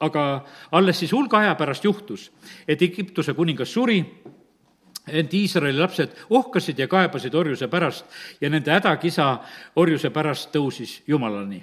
aga alles siis hulga aja pärast juhtus, et Egiptuse kuningas suri ent Iisraeli lapsed ohkasid ja kaebasid orjuse pärast ja nende hädakisa orjuse pärast tõusis Jumalani.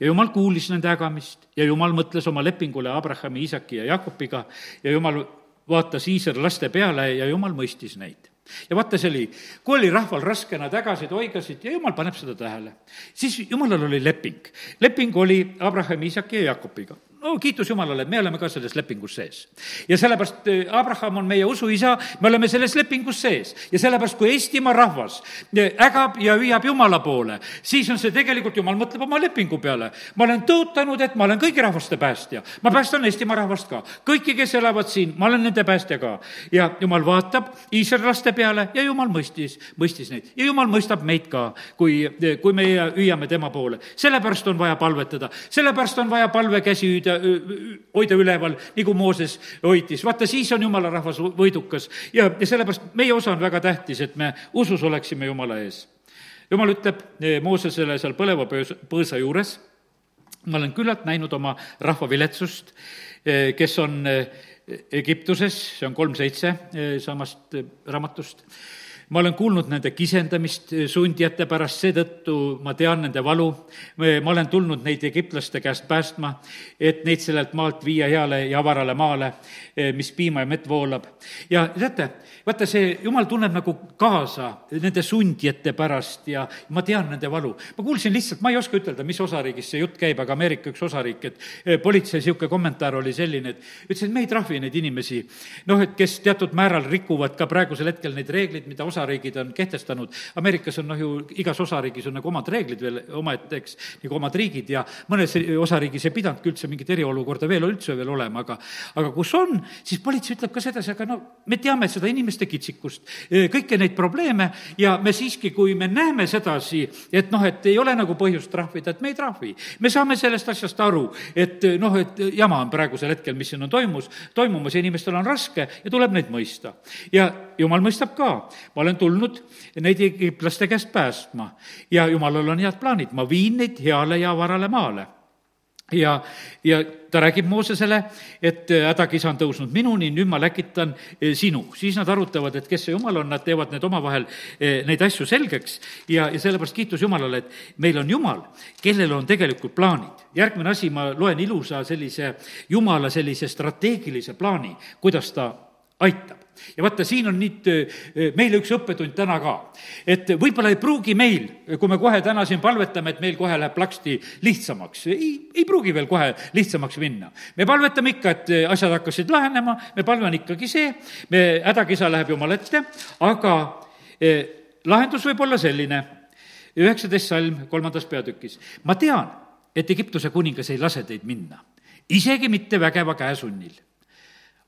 ja Jumal kuulis nende ägamist ja Jumal mõtles oma lepingule Abrahami, Iisaki ja Jakobiga ja Jumal vaatas Iisraeli laste peale ja Jumal mõistis neid ja vaata, see oli, kui oli rahval raske, nad ägasid, oigasid ja jumal paneb seda tähele. siis jumalal oli leping. leping oli Abrahami, Iisaki ja Jakobiga no kiitus Jumalale, me oleme ka selles lepingus sees. ja sellepärast eh, Abraham on meie usuisa, me oleme selles lepingus sees. ja sellepärast, kui Eestimaa rahvas eh, ägab ja hüüab Jumala poole, siis on see tegelikult, Jumal mõtleb oma lepingu peale. ma olen tõotanud, et ma olen kõigi rahvaste päästja. ma päästan Eestimaa rahvast ka. kõiki, kes elavad siin, ma olen nende päästja ka. ja Jumal vaatab Iisraeli laste peale ja Jumal mõistis, mõistis neid. ja Jumal mõistab meid ka, kui, eh, kui meie hüüame tema poole. sellepärast on vaja palvetada, sellepärast on vaja palvekäsi hüüda hoida, hoida üleval, nagu Mooses hoidis. vaata, siis on jumala rahvas võidukas ja, ja sellepärast meie osa on väga tähtis, et me usus oleksime Jumala ees. jumal ütleb eh, Moosesele seal põleva põõsa juures, ma olen küllalt näinud oma rahva viletsust, eh, kes on eh, Egiptuses, see on kolm seitse samast raamatust ma olen kuulnud nende kisendamist sundijate pärast, seetõttu ma tean nende valu. ma olen tulnud neid egiptlaste käest päästma, et neid sellelt maalt viia heale ja avarale maale, mis piima ja mett voolab. ja teate, vaata see, jumal tunneb nagu kaasa nende sundijate pärast ja ma tean nende valu. ma kuulsin lihtsalt, ma ei oska ütelda, mis osariigis see jutt käib, aga Ameerika üks osariik, et eh, politsei niisugune kommentaar oli selline, et ütles, et me ei trahvi neid inimesi, noh, et kes teatud määral rikuvad ka praegusel hetkel neid reegleid, mida osa osariigid on kehtestanud, Ameerikas on noh ju igas osariigis on nagu omad reeglid veel omaette, eks, nagu omad riigid ja mõnes osariigis ei pidanudki üldse mingit eriolukorda veel üldse veel olema, aga aga kus on, siis politsei ütleb ka sedasi, aga no me teame seda inimeste kitsikust, kõiki neid probleeme ja me siiski, kui me näeme sedasi, et noh, et ei ole nagu põhjust trahvida, et me ei trahvi. me saame sellest asjast aru, et noh, et jama on praegusel hetkel, mis siin on toimus, toimumas ja inimestel on raske ja tuleb neid mõista. ja jumal mõistab ka, ma olen tulnud neid egiptlaste käest päästma. Ja jumalal on head plaanid, ma viin neid heale ja avarale maale. Ja, ja ta räägib Moosesele, et hädakisa on tõusnud minuni, nüüd ma läkitan eh, sinu. siis nad arutavad, et kes see jumal on, nad teevad need omavahel eh, neid asju selgeks. Ja, ja sellepärast kiitus Jumalale, et meil on Jumal, kellel on tegelikult plaanid. järgmine asi, ma loen ilusa sellise Jumala sellise strateegilise plaani, kuidas ta aitab ja vaata, siin on nüüd meile üks õppetund täna ka. et võib-olla ei pruugi meil, kui me kohe täna siin palvetame, et meil kohe läheb plaksti lihtsamaks, ei, ei pruugi veel kohe lihtsamaks minna. me palvetame ikka, et asjad hakkasid lahenema, me palve on ikkagi see, me, hädakisa läheb Jumala ette, aga lahendus võib olla selline, üheksateist salm kolmandas peatükis. ma tean, et Egiptuse kuningas ei lase teid minna, isegi mitte vägeva käesunnil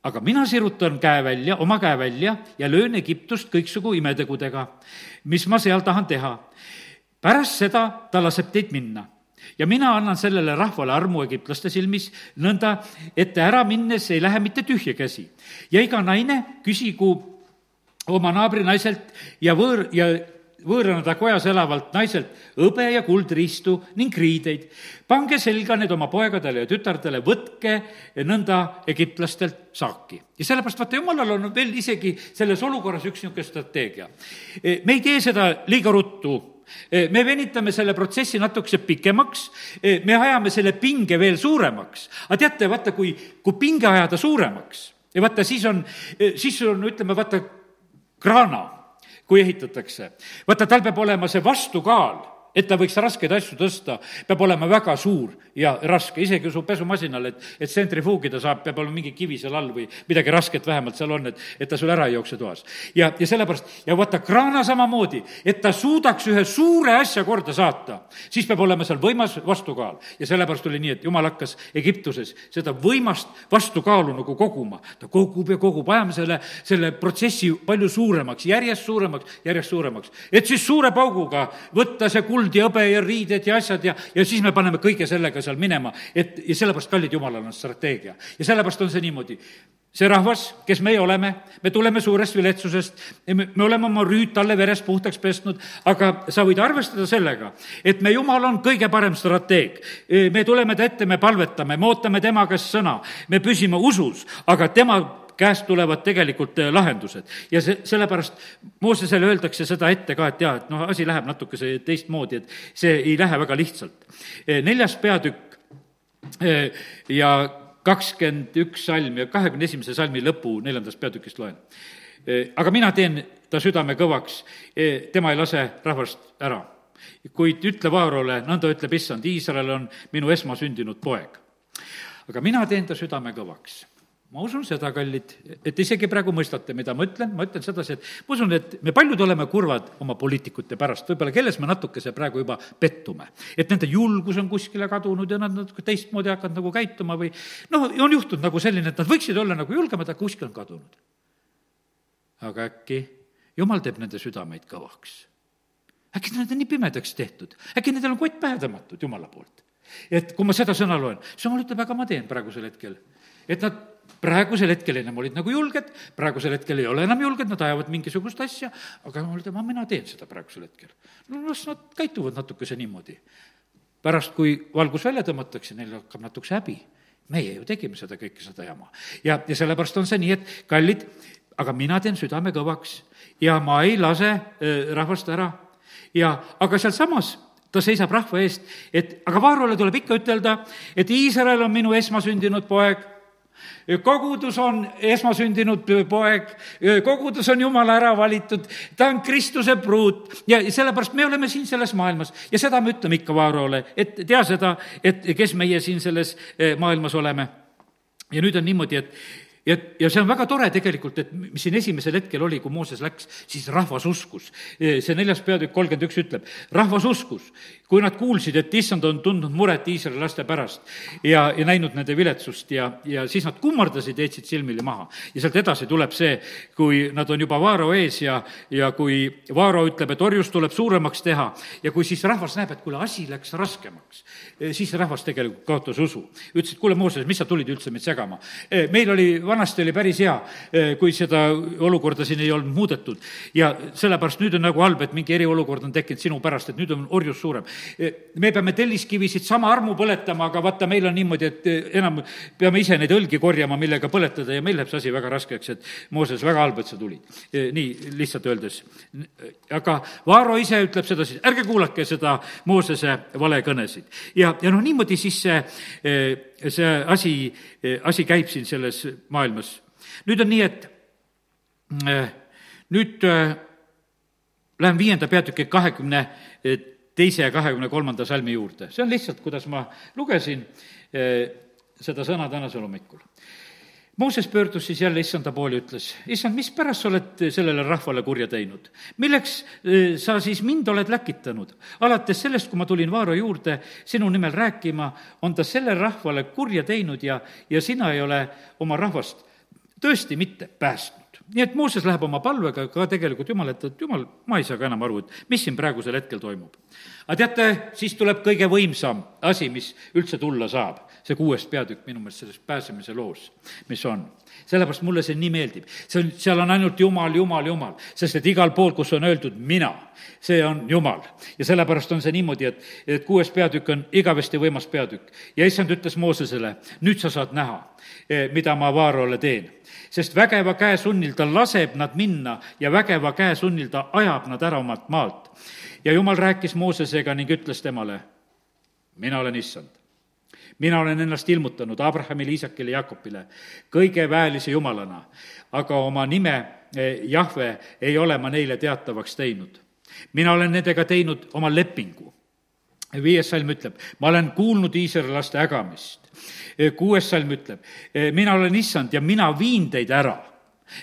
aga mina sirutan käe välja, oma käe välja ja löön Egiptust kõiksugu imetegudega, mis ma seal tahan teha. pärast seda ta laseb teid minna ja mina annan sellele rahvale armu egiptlaste silmis, nõnda, et te ära minnes ei lähe mitte tühja käsi. ja iga naine küsigu oma naabrinaiselt ja võõr, ja võõranada kojas elavalt naiselt hõbe ja kuldriistu ning riideid. pange selga need oma poegadele ja tütardele, võtke nõnda egiptlastelt saaki. ja sellepärast vaata, jumalal on veel isegi selles olukorras üks niisugune strateegia. E, me ei tee seda liiga ruttu e, me venitame selle protsessi natukese pikemaks, e, me ajame selle pinge veel suuremaks. aga teate, vaata, kui, kui pinge ajada suuremaks ja vaata, siis on, siis on, ütleme, vaata, kraana kui ehitatakse. vaata, tal peab olema see vastukaal et ta võiks raskeid asju tõsta, peab olema väga suur ja raske, isegi su pesumasinal, et, et tsentrifuugida saab, peab olema mingi kivi seal all või midagi rasket vähemalt seal on, et, et ta sul ära ei jookse toas. ja, ja sellepärast, ja vaata, kraana samamoodi, et ta suudaks ühe suure asja korda saata, siis peab olema seal võimas vastukaal. ja sellepärast oli nii, et jumal hakkas Egiptuses seda võimast vastukaalu nagu koguma. ta kogub ja kogub, ajame selle, selle protsessi palju suuremaks, järjest suuremaks, järjest suuremaks. et siis suure pauguga võtta see kuld kuld ja hõbe ja riided ja asjad ja, ja siis me paneme kõige sellega seal minema, et ja sellepärast, kallid, jumalal on strateegia. ja sellepärast on see niimoodi. See rahvas, kes meie oleme, me tuleme suurest viletsusest, me, me oleme oma rüüd talle verest puhtaks pesnud, aga sa võid arvestada sellega, et me Jumal on kõige parem strateeg. me tuleme ta ette, me palvetame, me ootame tema käest sõna, me püsime usus, aga tema käest tulevad tegelikult äh, lahendused. ja see, sellepärast Moosesele öeldakse seda ette ka, et jaa, et noh, asi läheb natukese teistmoodi, et see ei lähe väga lihtsalt. Äh, neljas peatükk äh, ja kakskümmend üks salm ja kahekümne esimese salmi lõpu neljandast peatükist loen. aga mina teen ta südame kõvaks, tema ei lase rahvast ära. kuid ütle Vaarole, nõnda ütleb issand, Iisrael on minu esmasündinud poeg aga mina teen ta südame kõvaks ma usun seda, kallid, et isegi praegu mõistate, mida ma ütlen, ma ütlen sedasi, et ma usun, et me paljud oleme kurvad oma poliitikute pärast, võib-olla kelles me natukese praegu juba pettume. et nende julgus on kuskile kadunud ja nad natuke teistmoodi hakanud nagu käituma või noh, on juhtunud nagu selline, et nad võiksid olla nagu julgemad, aga kuskil on kadunud. aga äkki jumal teeb nende südameid kõvaks? äkki nad on nii pimedaks tehtud, äkki nendel on kott pähe tõmmatud Jumala poolt? et kui ma seda sõna loen, siis jumal ütleb, aga ma teen praegusel hetkel et nad praegusel hetkel enam olid nagu julged, praegusel hetkel ei ole enam julged, nad ajavad mingisugust asja, aga jumal ütleb, mina teen seda praegusel hetkel. no las nad käituvad natukese niimoodi. pärast, kui valgus välja tõmmatakse, neil hakkab natukese häbi. meie ju tegime seda kõike, seda jama. ja, ja sellepärast on see nii, et kallid, aga mina teen südame kõvaks ja ma ei lase rahvast ära ja, aga sealsamas ta seisab rahva eest, et aga Vaarole tuleb ikka ütelda, et Iisrael on minu esmasündinud poeg kogudus on esmasündinud poeg, kogudus on jumala ära valitud, ta on Kristuse pruut ja sellepärast me oleme siin selles maailmas ja seda me ütleme ikka Vaarole, et tea seda, et kes meie siin selles maailmas oleme. ja nüüd on niimoodi, et ja, ja see on väga tore tegelikult, et mis siin esimesel hetkel oli, kui Mooses läks, siis rahvas uskus. see neljas peatükk kolmkümmend üks ütleb, rahvas uskus, kui nad kuulsid, et issand on tundnud muret Iisraeli laste pärast ja, ja näinud nende viletsust ja, ja siis nad kummardasid, heitsid silmili maha. ja sealt edasi tuleb see, kui nad on juba Vaaro ees ja, ja kui Vaaro ütleb, et orjus tuleb suuremaks teha ja kui siis rahvas näeb, et kuule, asi läks raskemaks, siis rahvas tegelikult kaotas usu. ütles, et kuule, Mooses, mis sa tulid üldse meid segama? meil oli vanasti oli päris hea, eh, kui seda olukorda siin ei olnud muudetud. ja sellepärast nüüd on nagu halb, et mingi eriolukord on tekkinud sinu pärast, et nüüd on orjus suurem. Eh, me peame telliskivisid sama armu põletama, aga vaata, meil on niimoodi, et eh, enam peame ise neid õlgi korjama, millega põletada ja meil läheb see asi väga raskeks, et Mooses, väga halb, et sa tulid. nii lihtsalt öeldes. aga Vaaro ise ütleb sedasi, ärge kuulake seda Moosese valekõnesid. ja, ja noh, niimoodi siis see see asi, asi käib siin selles maailmas. nüüd on nii, et nüüd äh, lähen viienda peatüki kahekümne teise ja kahekümne kolmanda salmi juurde. see on lihtsalt, kuidas ma lugesin äh, seda sõna tänasel hommikul Mooses pöördus siis jälle issanda poole ütles, issand, mispärast sa oled sellele rahvale kurja teinud? milleks eh, sa siis mind oled läkitanud? alates sellest, kui ma tulin Vaaro juurde sinu nimel rääkima, on ta sellele rahvale kurja teinud ja, ja sina ei ole oma rahvast tõesti mitte päästnud nii et Mooses läheb oma palvega ka tegelikult Jumal ette, et Jumal, ma ei saa ka enam aru, et mis siin praegusel hetkel toimub. aga teate, siis tuleb kõige võimsam asi, mis üldse tulla saab see kuues peatükk minu meelest selles pääsemise loos, mis on. sellepärast mulle see nii meeldib. see on, seal on ainult Jumal, Jumal, Jumal, sest et igal pool, kus on öeldud mina, see on Jumal. ja sellepärast on see niimoodi, et, et kuues peatükk on igavesti võimas peatükk. ja issand ütles Moosesele, nüüd sa saad näha, eh, mida ma Vaarole teen sest vägeva käe sunnil ta laseb nad minna ja vägeva käe sunnil ta ajab nad ära omalt maalt. ja jumal rääkis Moosesega ning ütles temale, mina olen issand mina olen ennast ilmutanud Abrahamile, Iisakile, Jakobile kõige väelise jumalana, aga oma nime eh, Jahve ei ole ma neile teatavaks teinud. mina olen nendega teinud oma lepingu. Viies salm ütleb, ma olen kuulnud iisraellaste ägamist. Eh, kuues salm ütleb, mina olen issand ja mina viin teid ära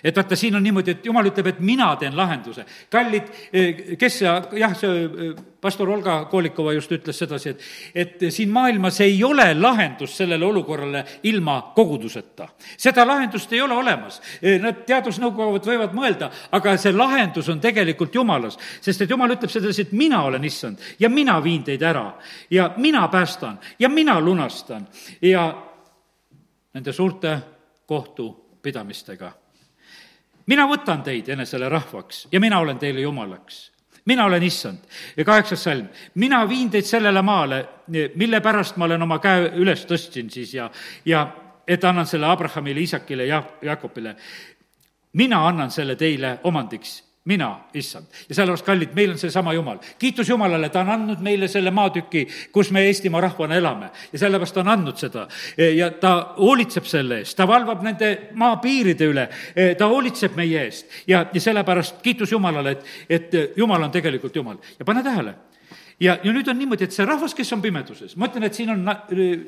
et vaata, siin on niimoodi, et jumal ütleb, et mina teen lahenduse. kallid, eh, kes see, jah, see eh, pastor Olga Kolikova just ütles sedasi, et, et siin maailmas ei ole lahendust sellele olukorrale ilma koguduseta. seda lahendust ei ole olemas. Eh, nad teadusnõukogud võivad mõelda, aga see lahendus on tegelikult Jumalas, sest et Jumal ütleb sedasi, et mina olen issand ja mina viin teid ära ja mina päästan ja mina lunastan ja nende suurte kohtupidamistega mina võtan teid enesele rahvaks ja mina olen teile jumalaks mina olen issand. ja kaheksas salm, mina viin teid sellele maale, mille pärast ma olen oma käe üles tõstsin siis ja, ja et annan selle Abrahamile, Iisakile ja Jakobile. mina annan selle teile omandiks mina, issand. ja sellepärast, kallid, meil on seesama Jumal. kiitus Jumalale, ta on andnud meile selle maatüki, kus me Eestimaa rahvana elame. ja sellepärast ta on andnud seda. ja ta hoolitseb selle eest, ta valvab nende maapiiride üle, ta hoolitseb meie eest. ja, ja sellepärast kiitus Jumalale, et, et Jumal on tegelikult Jumal. ja pane tähele, ja, ja nüüd on niimoodi, et see rahvas, kes on pimeduses, ma ütlen, et siin on,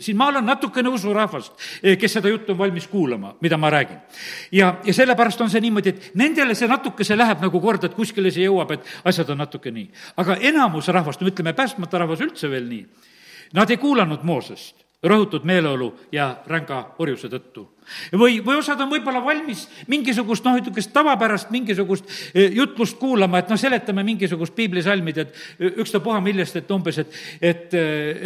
siin maal on natukene usurahvast, kes seda juttu on valmis kuulama, mida ma räägin. ja, ja sellepärast on see niimoodi, et nendele see natukese läheb nagu korda, et kuskile see jõuab, et asjad on natuke nii. aga enamus rahvast, no ütleme, päästmata rahvas üldse veel nii, nad ei kuulanud Moosest rõhutud meeleolu ja ränga orjuse tõttu. või, või osad on võib-olla valmis mingisugust noh, niisugust tavapärast mingisugust e, jutlust kuulama, et noh, seletame mingisugust piiblisalmid, et ükstapuha millest, et umbes, et, et,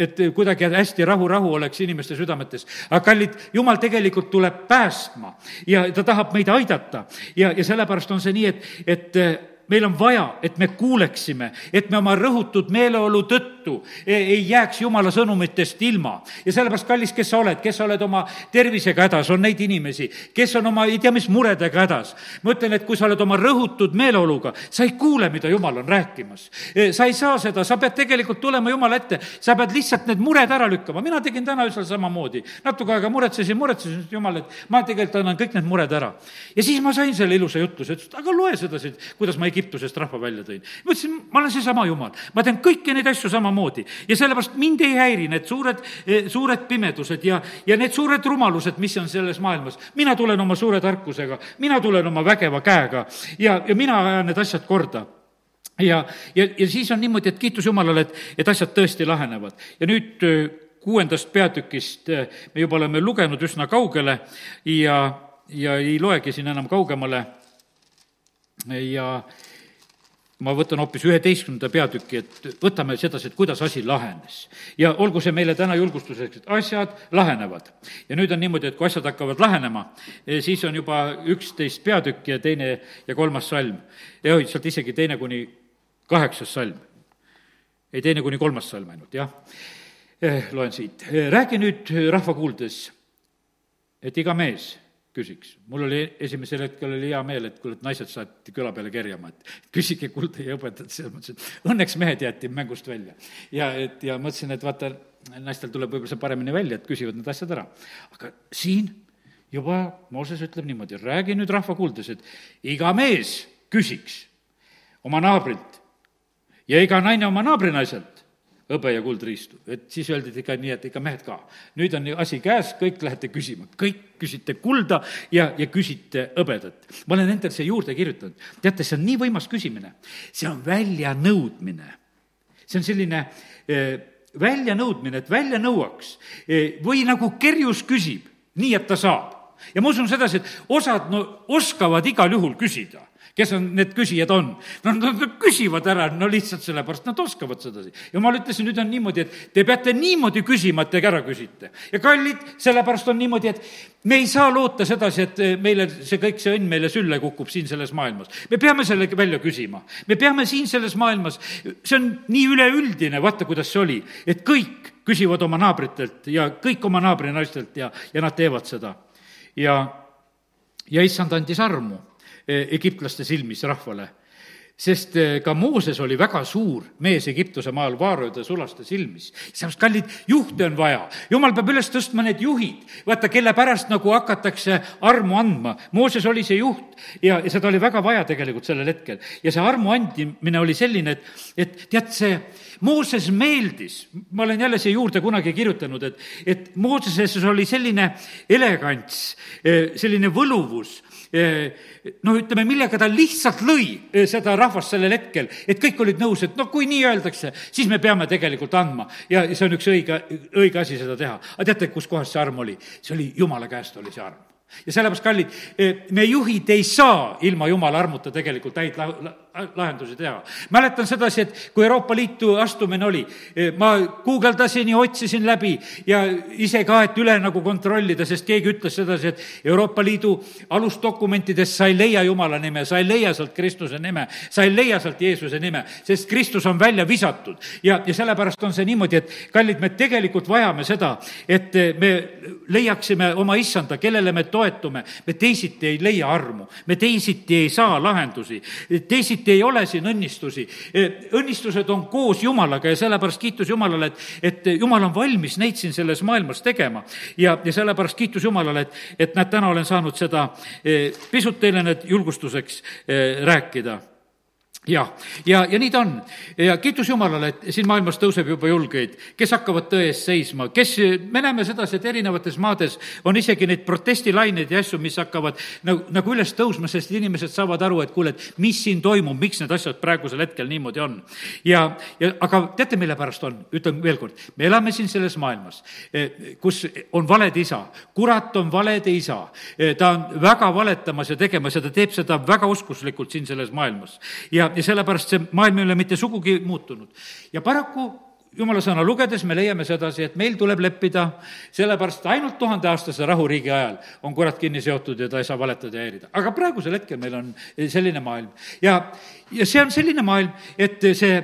et kuidagi hästi rahu, rahu oleks inimeste südametes. aga kallid, jumal tegelikult tuleb päästma ja ta tahab meid aidata ja, ja sellepärast on see nii, et, et meil on vaja, et me kuuleksime, et me oma rõhutud meeleolu tõttu e, ei jääks jumala sõnumitest ilma. ja sellepärast, kallis, kes sa oled, kes sa oled oma tervisega hädas, on neid inimesi, kes on oma ei tea mis muredega hädas. ma ütlen, et kui sa oled oma rõhutud meeleoluga, sa ei kuule, mida jumal on rääkimas. E, sa ei saa seda, sa pead tegelikult tulema jumala ette, sa pead lihtsalt need mured ära lükkama, mina tegin täna öösel samamoodi. natuke aega muretsesin, muretsesin, et jumal, et ma tegelikult annan kõik need mured ära. ja siis ma sain selle ilusa jutluse, ütles, et aga loe seda siit, kuidas ma ei Egiptusest rahva välja tõin. ma ütlesin, ma olen seesama Jumal, ma teen kõiki neid asju samamoodi ja sellepärast mind ei häiri need suured, eh, suured pimedused ja, ja need suured rumalused, mis on selles maailmas. mina tulen oma suure tarkusega, mina tulen oma vägeva käega ja, ja mina ajan need asjad korda ja, ja, ja siis on niimoodi, et kiitus Jumalale, et, et asjad tõesti lahenevad. ja nüüd eh, kuuendast peatükist eh, me juba oleme lugenud üsna kaugele ja, ja ei loegi siin enam kaugemale ja ma võtan hoopis üheteistkümnenda peatüki, et võtame sedasi, et kuidas asi lahenes. ja olgu see meile täna julgustuseks, et asjad lahenevad. ja nüüd on niimoodi, et kui asjad hakkavad lahenema, eh, siis on juba üksteist peatükki ja teine ja kolmas salm. ja sealt isegi teine kuni kaheksas salm. ei, teine kuni kolmas salm ainult, jah. Eh, loen siit. Eh, räägi nüüd rahva kuuldes, et iga mees küsiks. mul oli esimesel hetkel oli hea meel, et kuule, et naised saati küla peale kerjama, et küsige kuulda ja õpetajad, selles mõttes, et õnneks mehed jäeti mängust välja. ja et, ja mõtlesin, et vaata, naistel tuleb võib-olla see paremini välja, et küsivad need asjad ära. aga siin juba Mooses ütleb niimoodi, räägi nüüd rahva kuuldes, et iga mees küsiks oma naabrilt ja iga naine oma naabrinaiselt hõbe ja kuld riistu. et siis öeldi ikka nii, et ikka mehed ka. nüüd on asi käes, kõik lähete küsima, kõik küsite kulda ja, ja küsite hõbedat. ma olen endale siia juurde kirjutanud, teate, see on nii võimas küsimine. see on väljanõudmine. see on selline eh, väljanõudmine, et välja nõuaks eh, või nagu kerjus küsib, nii et ta saab. ja ma usun sedasi, et osad no oskavad igal juhul küsida kes on need küsijad on. no nad küsivad ära, no lihtsalt sellepärast nad oskavad sedasi. jumal ütles, nüüd on niimoodi, et te peate niimoodi küsima, et te ära küsite. ja kallid, sellepärast on niimoodi, et me ei saa loota sedasi, et meile see kõik, see õnn meile sülle kukub siin selles maailmas. me peame selle välja küsima. me peame siin selles maailmas, see on nii üleüldine, vaata, kuidas see oli, et kõik küsivad oma naabritelt ja kõik oma naabrinaistelt ja, ja nad teevad seda. ja, ja issand andis armu Eh, egiptlaste silmis rahvale sest eh, ka Mooses oli väga suur mees Egiptuse maal vaarööde sulaste silmis. seepärast, kallid, juhte on vaja. jumal peab üles tõstma need juhid, vaata, kelle pärast nagu hakatakse armu andma. Mooses oli see juht ja, ja seda oli väga vaja tegelikult sellel hetkel. ja see armu andmine oli selline, et, et tead, see Mooses meeldis, ma olen jälle siia juurde kunagi kirjutanud, et, et Mooseses oli selline elegants, eh, selline võluvus noh, ütleme, millega ta lihtsalt lõi seda rahvast sellel hetkel, et kõik olid nõus, et noh, kui nii öeldakse, siis me peame tegelikult andma ja see on üks õige, õige asi seda teha. aga teate, kus kohas see arm oli? see oli Jumala käest oli see arm ja sellepärast, kallid, me juhid ei saa ilma Jumala armuta tegelikult häid la-, la-, lahendusi teha. mäletan sedasi, et kui Euroopa Liitu astumine oli, ma guugeldasin ja otsisin läbi ja ise ka, et üle nagu kontrollida, sest keegi ütles sedasi, et Euroopa Liidu alusdokumentidest sa ei leia Jumala nime, sa ei leia sealt Kristuse nime, sa ei leia sealt Jeesuse nime, sest Kristus on välja visatud. ja, ja sellepärast on see niimoodi, et kallid, me tegelikult vajame seda, et me leiaksime oma issanda, kellele me toetume, me teisiti ei leia armu, me teisiti ei saa lahendusi, teisiti teisiti ei ole siin õnnistusi. E, õnnistused on koos Jumalaga ja sellepärast kiitus Jumalale, et, et Jumal on valmis neid siin selles maailmas tegema. ja, ja sellepärast kiitus Jumalale, et, et näed, täna olen saanud seda e, pisut teile need julgustuseks e, rääkida jah, ja, ja nii ta on. ja kiitus Jumalale, et siin maailmas tõuseb juba julgeid, kes hakkavad tõe eest seisma, kes, me näeme sedasi, et erinevates maades on isegi neid protestilaineid ja asju, mis hakkavad nagu, nagu üles tõusma, sest inimesed saavad aru, et kuule, et mis siin toimub, miks need asjad praegusel hetkel niimoodi on. ja, ja aga teate, mille pärast on? ütlen veel kord, me elame siin selles maailmas, eh, kus on valed isa, kurat on valede isa, eh, ta on väga valetamas ja tegemas ja ta teeb seda väga oskuslikult siin selles maailmas. ja ja sellepärast see maailm ei ole mitte sugugi muutunud. ja paraku jumala sõna lugedes me leiame sedasi, et meil tuleb leppida, sellepärast ainult tuhandeaastase rahuriigi ajal on kurat kinni seotud ja ta ei saa valetada ja häirida. aga praegusel hetkel meil on selline maailm ja, ja see on selline maailm, et see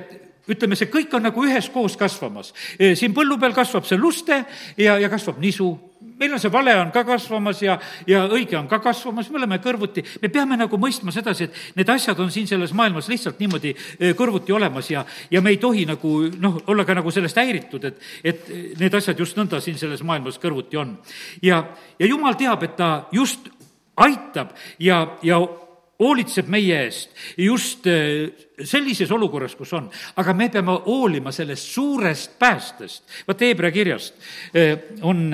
ütleme, see kõik on nagu üheskoos kasvamas. siin põllu peal kasvab see luste ja, ja kasvab nisu meil on see vale on ka kasvamas ja, ja õige on ka kasvamas, me oleme kõrvuti, me peame nagu mõistma sedasi, et need asjad on siin selles maailmas lihtsalt niimoodi eh, kõrvuti olemas ja, ja me ei tohi nagu noh, olla ka nagu sellest häiritud, et, et need asjad just nõnda siin selles maailmas kõrvuti on. ja, ja jumal teab, et ta just aitab ja, ja hoolitseb meie eest just eh, sellises olukorras, kus on. aga me peame hoolima sellest suurest päästest. vaat Hebra kirjast eh, on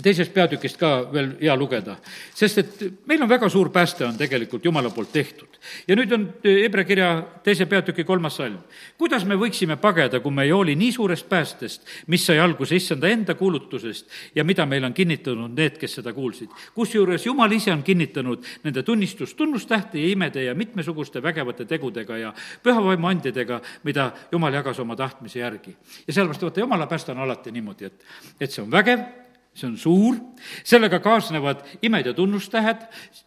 teisest peatükist ka veel hea lugeda, sest et meil on väga suur pääste, on tegelikult Jumala poolt tehtud. ja nüüd on Hebra kirja teise peatüki kolmas salm. kuidas me võiksime pageda, kui me ei hooli nii suurest päästest, mis sai alguse issanda enda kuulutusest ja mida meil on kinnitanud need, kes seda kuulsid. kusjuures Jumal ise on kinnitanud nende tunnistust tunnustähte ja imede ja mitmesuguste vägevate tegudega ja pühavaimu andjadega, mida Jumal jagas oma tahtmise järgi. ja sellepärast vaata, Jumala pääste on alati niimoodi, et, et see on vägev see on suur, sellega kaasnevad imed ja tunnustähed,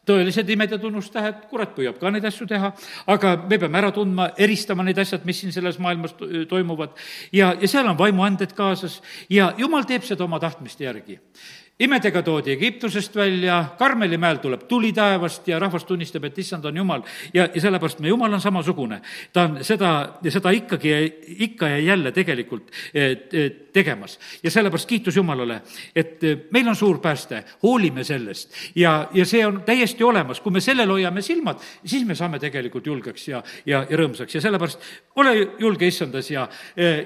tõelised imed ja tunnustähed, kurat püüab ka neid asju teha, aga me peame ära tundma, eristama need asjad, mis siin selles maailmas toimuvad. Ja, ja seal on vaimuanded kaasas. Ja jumal teeb seda oma tahtmiste järgi imedega toodi Egiptusest välja, Karmeli mäel tuleb tuli taevast ja rahvas tunnistab, et issand on Jumal. ja, ja sellepärast me Jumal on samasugune. ta on seda, seda ikkagi, ikka ja jälle tegelikult et, et tegemas. ja sellepärast kiitus Jumalale, et meil on suur pääste, hoolime sellest. ja, ja see on täiesti olemas, kui me sellel hoiame silmad, siis me saame tegelikult julgeks ja, ja, ja rõõmsaks ja sellepärast ole julge issandas ja,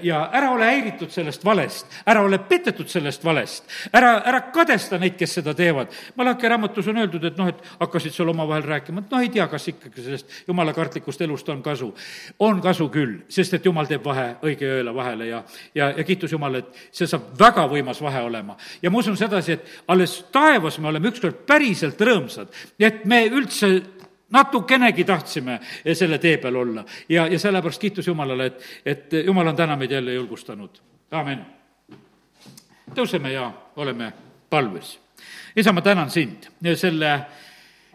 ja ära ole häiritud sellest valest, ära ole petetud sellest valest, ära, ära kadesta neid, kes seda teevad. Malachi raamatus on öeldud, et noh, et hakkasid seal omavahel rääkima, et noh, ei tea, kas ikkagi sellest jumalakartlikust elust on kasu. on kasu küll, sest et jumal teeb vahe õige ja õela vahele ja, ja, ja kiitus Jumala, et see saab väga võimas vahe olema. ja ma usun sedasi, et alles taevas me oleme ükskord päriselt rõõmsad, et me üldse natukenegi tahtsime selle tee peal olla ja, ja sellepärast kiitus Jumalale, et, et Jumal on täna meid jälle julgustanud. amin. tõuseme ja oleme palves. isa, ma tänan sind selle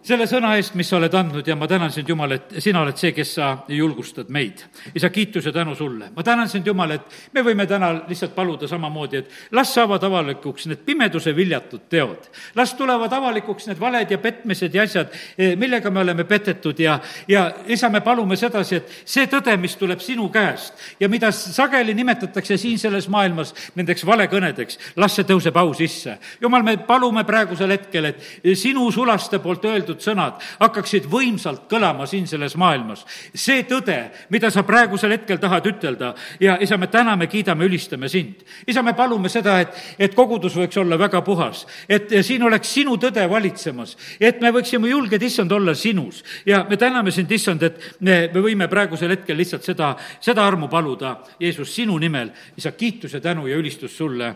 selle sõna eest, mis sa oled andnud ja ma tänan sind, Jumal, et sina oled see, kes sa julgustad meid. isa, kiitus ja tänu sulle. ma tänan sind, Jumal, et me võime täna lihtsalt paluda samamoodi, et las saavad avalikuks need pimeduse viljatud teod. las tulevad avalikuks need valed ja petmised ja asjad, eh, millega me oleme petetud ja, ja isa, me palume sedasi, et see tõde, mis tuleb sinu käest ja mida sageli nimetatakse siin selles maailmas nendeks valekõnedeks, las see tõuseb au sisse. Jumal, me palume praegusel hetkel, et sinu sulaste poolt öeldud öeldud sõnad hakkaksid võimsalt kõlama siin selles maailmas. see tõde, mida sa praegusel hetkel tahad ütelda ja isa, me täname, kiidame, ülistame sind. isa, me palume seda, et, et kogudus võiks olla väga puhas, et siin oleks sinu tõde valitsemas, et me võiksime julged, issand, olla sinus. ja me täname sind, issand, et me, me võime praegusel hetkel lihtsalt seda, seda armu paluda, Jeesus, sinu nimel. isa, kiitus ja tänu ja ülistus sulle,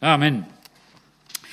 amin